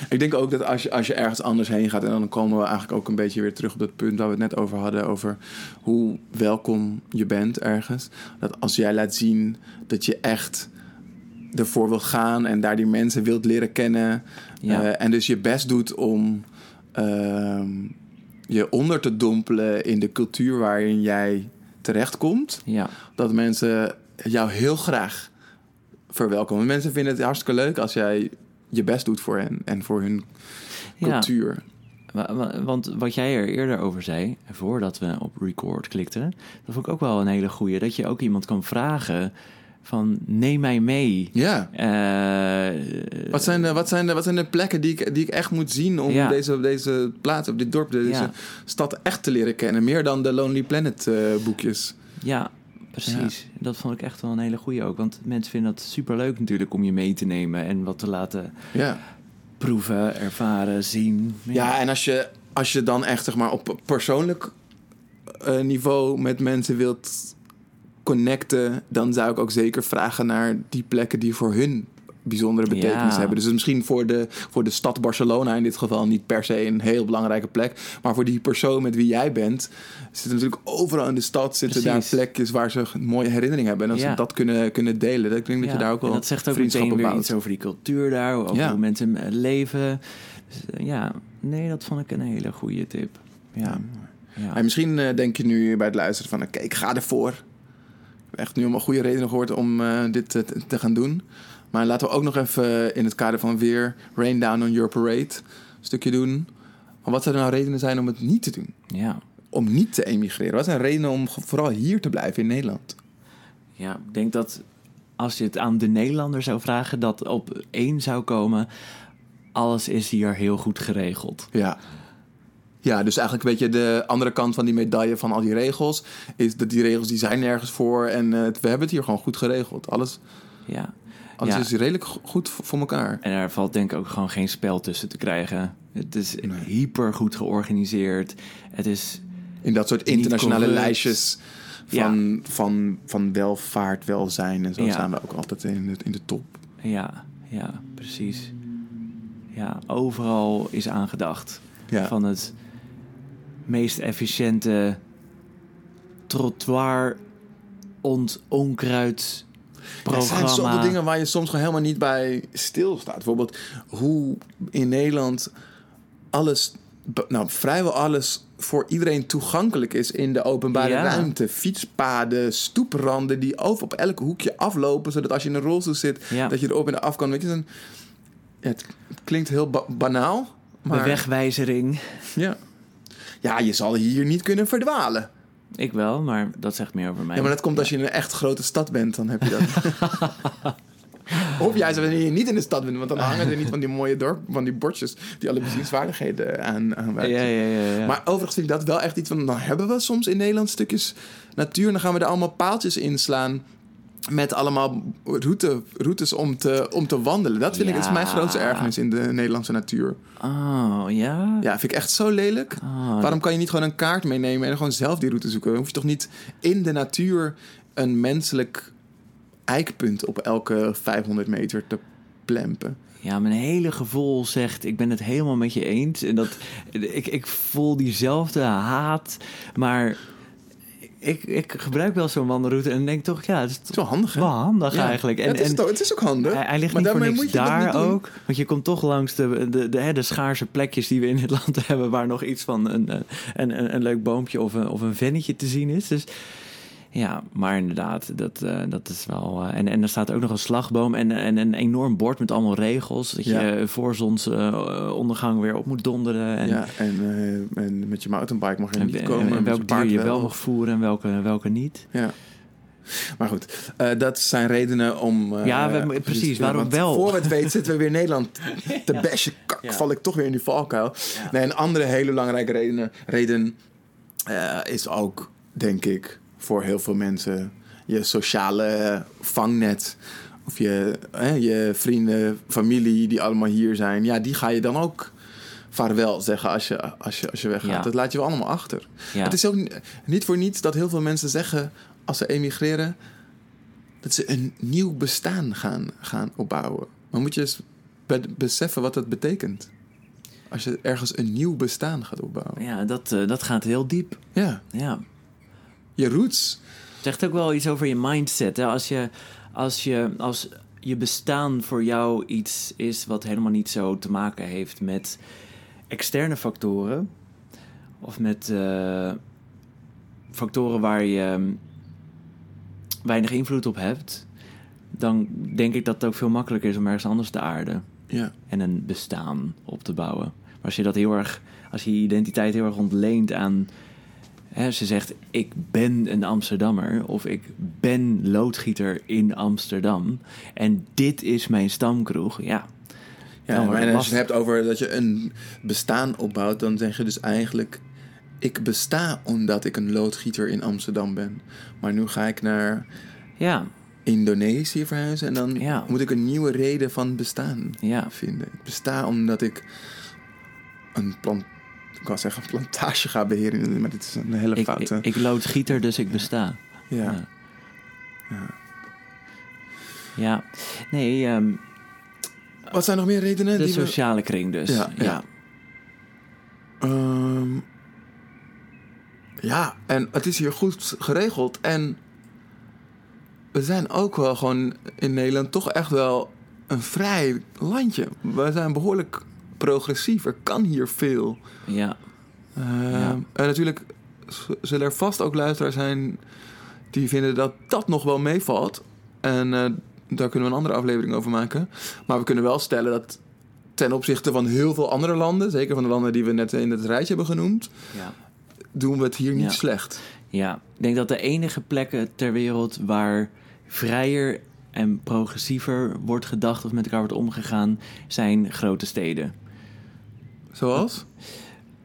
Ik denk ook dat als je, als je ergens anders heen gaat... en dan komen we eigenlijk ook een beetje weer terug op dat punt... waar we het net over hadden... over hoe welkom je bent ergens. Dat als jij laat zien dat je echt ervoor wilt gaan... en daar die mensen wilt leren kennen...
Ja.
eh, en dus je best doet om ehm, je onder te dompelen... in de cultuur waarin jij terechtkomt...
Ja,
dat mensen jou heel graag verwelkomen. Mensen vinden het hartstikke leuk als jij je best doet voor hen en voor hun cultuur.
Wa- wa- Want wat jij er eerder over zei, voordat we op record klikten, dat vond ik ook wel een hele goeie. Dat je ook iemand kan vragen van neem mij mee.
Ja.
Eh,
Wat zijn, de, wat, zijn de, wat zijn de plekken die ik, die ik echt moet zien om
Ja.
deze, deze plaats, op dit dorp, deze
Ja.
stad echt te leren kennen? Meer dan de Lonely Planet eh, boekjes.
Ja, precies. Dat vond ik echt wel een hele goeie ook. Want mensen vinden dat superleuk natuurlijk om je mee te nemen en wat te laten
Ja.
proeven, ervaren, zien.
Ja, en als je, als je dan echt zeg maar, op persoonlijk eh, niveau met mensen wilt connecten, dan zou ik ook zeker vragen naar die plekken die voor hun bijzondere betekenis
Ja.
hebben. Dus misschien voor de, voor de stad Barcelona in dit geval niet per se een heel belangrijke plek. Maar voor die persoon met wie jij bent, zitten natuurlijk overal in de stad zitten
Precies.
daar plekjes waar ze een mooie herinnering hebben. En als
Ja.
ze dat kunnen, kunnen delen, dan denk ik dat je daar ook wel
en dat zegt ook meteen weer iets over die cultuur daar, over hoe mensen eh, leven. Dus, eh, ja, nee, dat vond ik een hele goede tip. Ja, ja.
En misschien eh, denk je nu bij het luisteren van... oké, ik ga ervoor. echt nu allemaal goede redenen gehoord om dit te, te gaan doen. Maar laten we ook nog even in het kader van weer Rain Down on Your Parade een stukje doen. Maar wat zouden nou redenen zijn om het niet te doen?
Ja.
Om niet te emigreren? Wat zijn redenen om vooral hier te blijven in Nederland?
Ja, ik denk dat als je het aan de Nederlander zou vragen, dat op één zou komen. Alles is hier heel goed geregeld.
Ja. Ja, dus eigenlijk een beetje de andere kant van die medaille van al die regels... is dat die regels die zijn nergens voor en eh, we hebben het hier gewoon goed geregeld. Alles,
Ja.
Alles
Ja.
is redelijk go- goed voor elkaar.
En er valt denk ik ook gewoon geen spel tussen te krijgen. Het is
Nee.
hyper goed georganiseerd. Het is
In dat soort internationale lijstjes van, van, van welvaart, welzijn en zo
Ja.
staan we ook altijd in de, in de top.
Ja, ja, precies. Ja, overal is aangedacht.
Ja.
Van het meest efficiënte trottoir ont onkruid
Er zijn zoveel
programma.
dingen waar je soms gewoon helemaal niet bij stilstaat. Bijvoorbeeld hoe in Nederland alles, nou vrijwel alles voor iedereen toegankelijk is in de openbare
Ja.
ruimte. Fietspaden, stoepranden die over op elk hoekje aflopen, zodat als je in een rolstoel zit,
Ja.
dat je erop en af kan. Weet je, dan, ja, het klinkt heel ba- banaal, maar
De wegwijzering.
ja. ja, je zal hier niet kunnen verdwalen.
Ik wel, maar dat zegt meer over mij.
Ja, maar dat komt als je in een echt grote stad bent, dan heb je dat. of juist wanneer je niet in de stad bent, want dan hangen er niet van die mooie dorp, van die bordjes die alle bezienswaardigheden aan.
Ja, ja, ja. ja.
Maar overigens vind ik dat wel echt iets van, dan hebben we soms in Nederland stukjes natuur, en dan gaan we er allemaal paaltjes inslaan. Met allemaal route, routes om te, om te wandelen. Dat vind ik, dat is mijn grootste ergernis in de Nederlandse natuur.
Oh, ja?
Ja, vind ik echt zo lelijk.
Oh,
Waarom kan je niet gewoon een kaart meenemen en gewoon zelf die route zoeken? Dan hoef je toch niet in de natuur een menselijk eikpunt op elke 500 meter te plempen?
Ja, mijn hele gevoel zegt, ik ben het helemaal met je eens. En dat, ik, ik voel diezelfde haat, maar ik, ik gebruik wel zo'n wandelroute en denk toch, ja, het is
wel handig,
wel handig
Ja.
eigenlijk.
Ja,
En,
het, is
en
toch- het is ook handig.
hij, hij ligt
maar
niet voor niks
moet je dat
daar ook. Want je komt toch langs de, de, de, de schaarse plekjes die we in het land hebben... waar nog iets van een, een, een, een leuk boompje of een, of een vennetje te zien is. Dus ja, maar inderdaad, dat, eh, dat is wel... eh, en, en er staat ook nog een slagboom en, en een enorm bord met allemaal regels. Dat
Ja.
je voor zonsondergang weer op moet donderen. En,
ja, en, eh, en met je mountainbike mag je
en,
niet
en-
komen.
en
met
welk
je
dier je wel mag voeren en welke, welke niet.
Ja. Maar goed, dat zijn redenen om...
Ja, we- precies,
ja,
waarom wel?
Voor we het weten zitten we weer Nederland te bashen. Kak,
Ja.
val ik toch weer in die valkuil. Nee, een andere hele belangrijke reden, reden is ook, denk ik, voor heel veel mensen... je sociale vangnet. Of je, hè, je vrienden, familie die allemaal hier zijn. Ja, die ga je dan ook vaarwel zeggen als je, als je, als je weggaat.
Ja.
Dat laat je wel allemaal achter.
Ja.
Het is ook ni- niet voor niets dat heel veel mensen zeggen als ze emigreren dat ze een nieuw bestaan gaan, gaan opbouwen. Maar moet je eens be- beseffen wat dat betekent. Als je ergens een nieuw bestaan gaat opbouwen.
Ja, dat, eh, dat gaat heel diep.
Ja,
Ja.
Je roots.
zegt ook wel iets over je mindset. Hè? Als, je, als, je, als je bestaan voor jou iets is wat helemaal niet zo te maken heeft met externe factoren. Of met eh, factoren waar je ehm, weinig invloed op hebt. Dan denk ik dat het ook veel makkelijker is om ergens anders te aarden.
Ja,
En een bestaan op te bouwen. Maar als je dat heel erg, als je je identiteit heel erg ontleent aan. Hè, ze zegt, ik ben een Amsterdammer. Of ik ben loodgieter in Amsterdam. En dit is mijn stamkroeg. Ja.
ja en als je het hebt over dat je een bestaan opbouwt, dan zeg je dus eigenlijk: Ik besta omdat ik een loodgieter in Amsterdam ben. Maar nu ga ik naar
Ja,
Indonesië verhuizen en dan
Ja.
moet ik een nieuwe reden van bestaan
ja.
vinden. Ik besta omdat ik een plant, ik kan zeggen plantage ga beheren, maar dit is een hele
Ik, ik,
foute.
ik loodgieter, dus ik besta.
ja.
Ja. Ja. Nee, ehm,
Wat zijn nog meer redenen?
de
die we-
sociale kring dus.
Ja,
Ja,
ja. Ehm, ja, en het is hier goed geregeld. En we zijn ook wel gewoon in Nederland toch echt wel een vrij landje. We zijn behoorlijk progressief. Er kan hier veel.
ja.
Ehm,
Ja.
En natuurlijk zullen er vast ook luisteraars zijn die vinden dat dat nog wel meevalt. En eh, daar kunnen we een andere aflevering over maken. Maar we kunnen wel stellen dat ten opzichte van heel veel andere landen, zeker van de landen die we net in het rijtje hebben genoemd,
Ja.
doen we het hier niet
Ja.
slecht.
Ja, ik denk dat de enige plekken ter wereld waar vrijer en progressiever wordt gedacht of met elkaar wordt omgegaan, zijn grote steden.
Zoals?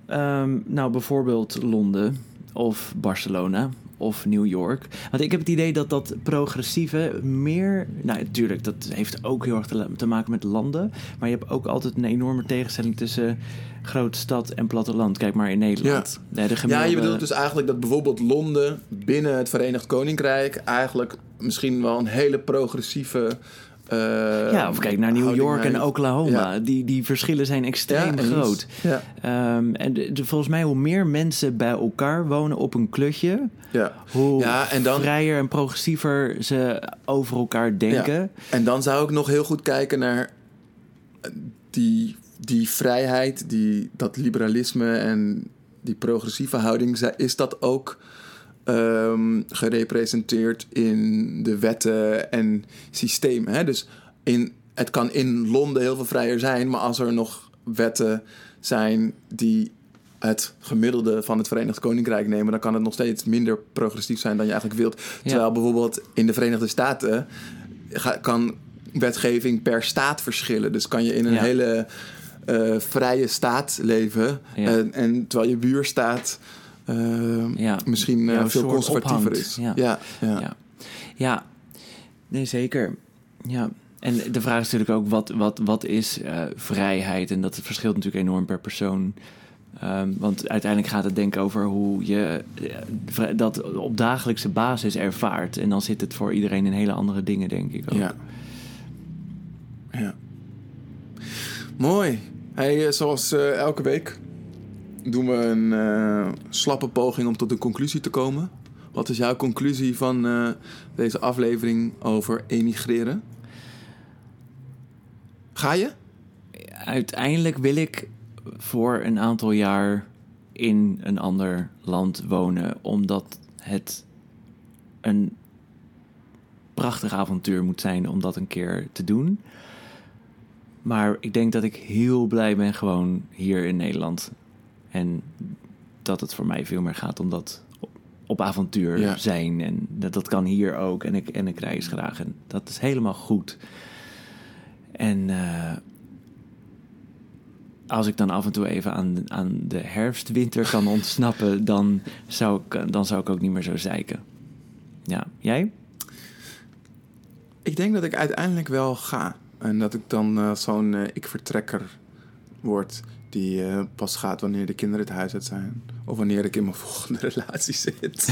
Ehm, nou, bijvoorbeeld Londen of Barcelona of New York. Want ik heb het idee dat dat progressieve meer... Nou, natuurlijk, dat heeft ook heel erg te, maken met landen. Maar je hebt ook altijd een enorme tegenstelling tussen grote stad en platteland. Kijk maar in Nederland. Ja, de
Ja,
gemiddelde-
je bedoelt dus eigenlijk dat bijvoorbeeld Londen binnen het Verenigd Koninkrijk eigenlijk misschien wel een hele progressieve. Eh,
Ja, of kijk naar New York en. Oklahoma.
Ja.
Die, die verschillen zijn extreem
Ja,
groot.
Ja,
Ehm, en de, de- volgens mij, hoe meer mensen bij elkaar wonen op een klutje,
ja.
hoe
Ja, en dan-
vrijer en progressiever ze over elkaar denken.
En dan zou ik nog heel goed kijken naar die, die vrijheid, die, dat liberalisme en die progressieve houding. Is dat ook ehm, gerepresenteerd in de wetten en systemen? Hè? Dus in, het kan in Londen heel veel vrijer zijn, maar als er nog wetten zijn die het gemiddelde van het Verenigd Koninkrijk nemen, dan kan het nog steeds minder progressief zijn dan je eigenlijk wilt. Terwijl bijvoorbeeld in de Verenigde Staten kan wetgeving per staat verschillen. Dus kan je in een
Ja.
hele eh, vrije staat leven
Ja.
en, en terwijl je buurstaat eh,
Ja.
misschien eh, veel conservatiever
ophangt.
is.
Ja.
Ja, ja.
Ja. nee zeker. Ja. En de vraag is natuurlijk ook, wat, wat, wat is eh, vrijheid? En dat verschilt natuurlijk enorm per persoon. Ehm, want uiteindelijk gaat het denk ik over hoe je eh, dat op dagelijkse basis ervaart. En dan zit het voor iedereen in hele andere dingen, denk ik ook.
Ja. ja. Mooi. Hey, zoals elke week doen we een eh, slappe poging om tot een conclusie te komen. Wat is jouw conclusie van eh, deze aflevering over emigreren? Ga je?
Uiteindelijk wil ik voor een aantal jaar in een ander land wonen, omdat het een prachtig avontuur moet zijn om dat een keer te doen. Maar ik denk dat ik heel blij ben gewoon hier in Nederland. En dat het voor mij veel meer gaat om dat op, op avontuur
Ja.
zijn. En dat, dat kan hier ook. En ik, en ik reis graag. En dat is helemaal goed. En eh, als ik dan af en toe even aan, aan de herfst-winter kan ontsnappen, dan zou, ik, dan zou ik ook niet meer zo zeiken. Ja, jij?
Ik denk dat ik uiteindelijk wel ga. En dat ik dan eh, zo'n eh, ik-vertrekker word die eh, pas gaat wanneer de kinderen het huis uit zijn. Of wanneer ik in mijn volgende relatie zit.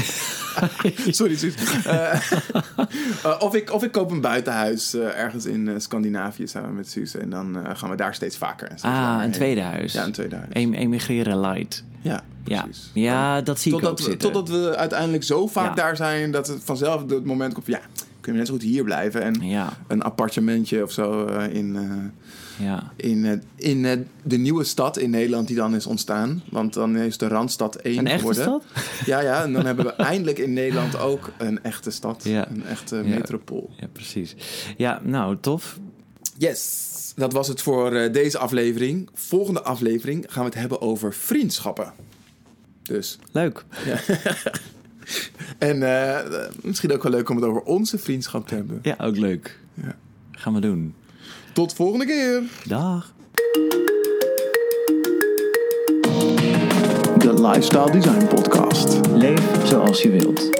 Sorry, Suus. Eh, eh, of, ik, of ik koop een buitenhuis ergens in Scandinavië samen met Suus. En dan gaan we daar steeds vaker. en steeds
Ah, een
heen.
tweede huis.
Ja, een tweede huis.
Em- emigreren light.
Ja,
Ja,
precies.
ja dat zie ik ook
Totdat we,
zitten.
totdat we uiteindelijk zo vaak
Ja.
daar zijn dat het vanzelf het moment komt van ja, kunnen we net zo goed hier blijven. En
Ja,
een appartementje of zo in,
ja.
in, eh, in eh, de nieuwe stad in Nederland die dan is ontstaan. Want dan is de Randstad 1
Een echte
geworden.
stad?
Ja, ja, en dan hebben we eindelijk in Nederland ook een echte stad.
Ja.
Een echte
Ja.
metropool.
Ja, precies. Ja, nou, tof.
Yes, dat was het voor eh, deze aflevering. Volgende aflevering gaan we het hebben over vriendschappen. Dus,
Leuk.
en eh, misschien ook wel leuk om het over onze vriendschap te hebben.
Ja, ook leuk.
Ja.
Gaan we doen.
Tot volgende keer!
Dag.
De Lifestyle Design Podcast. Leef zoals je wilt.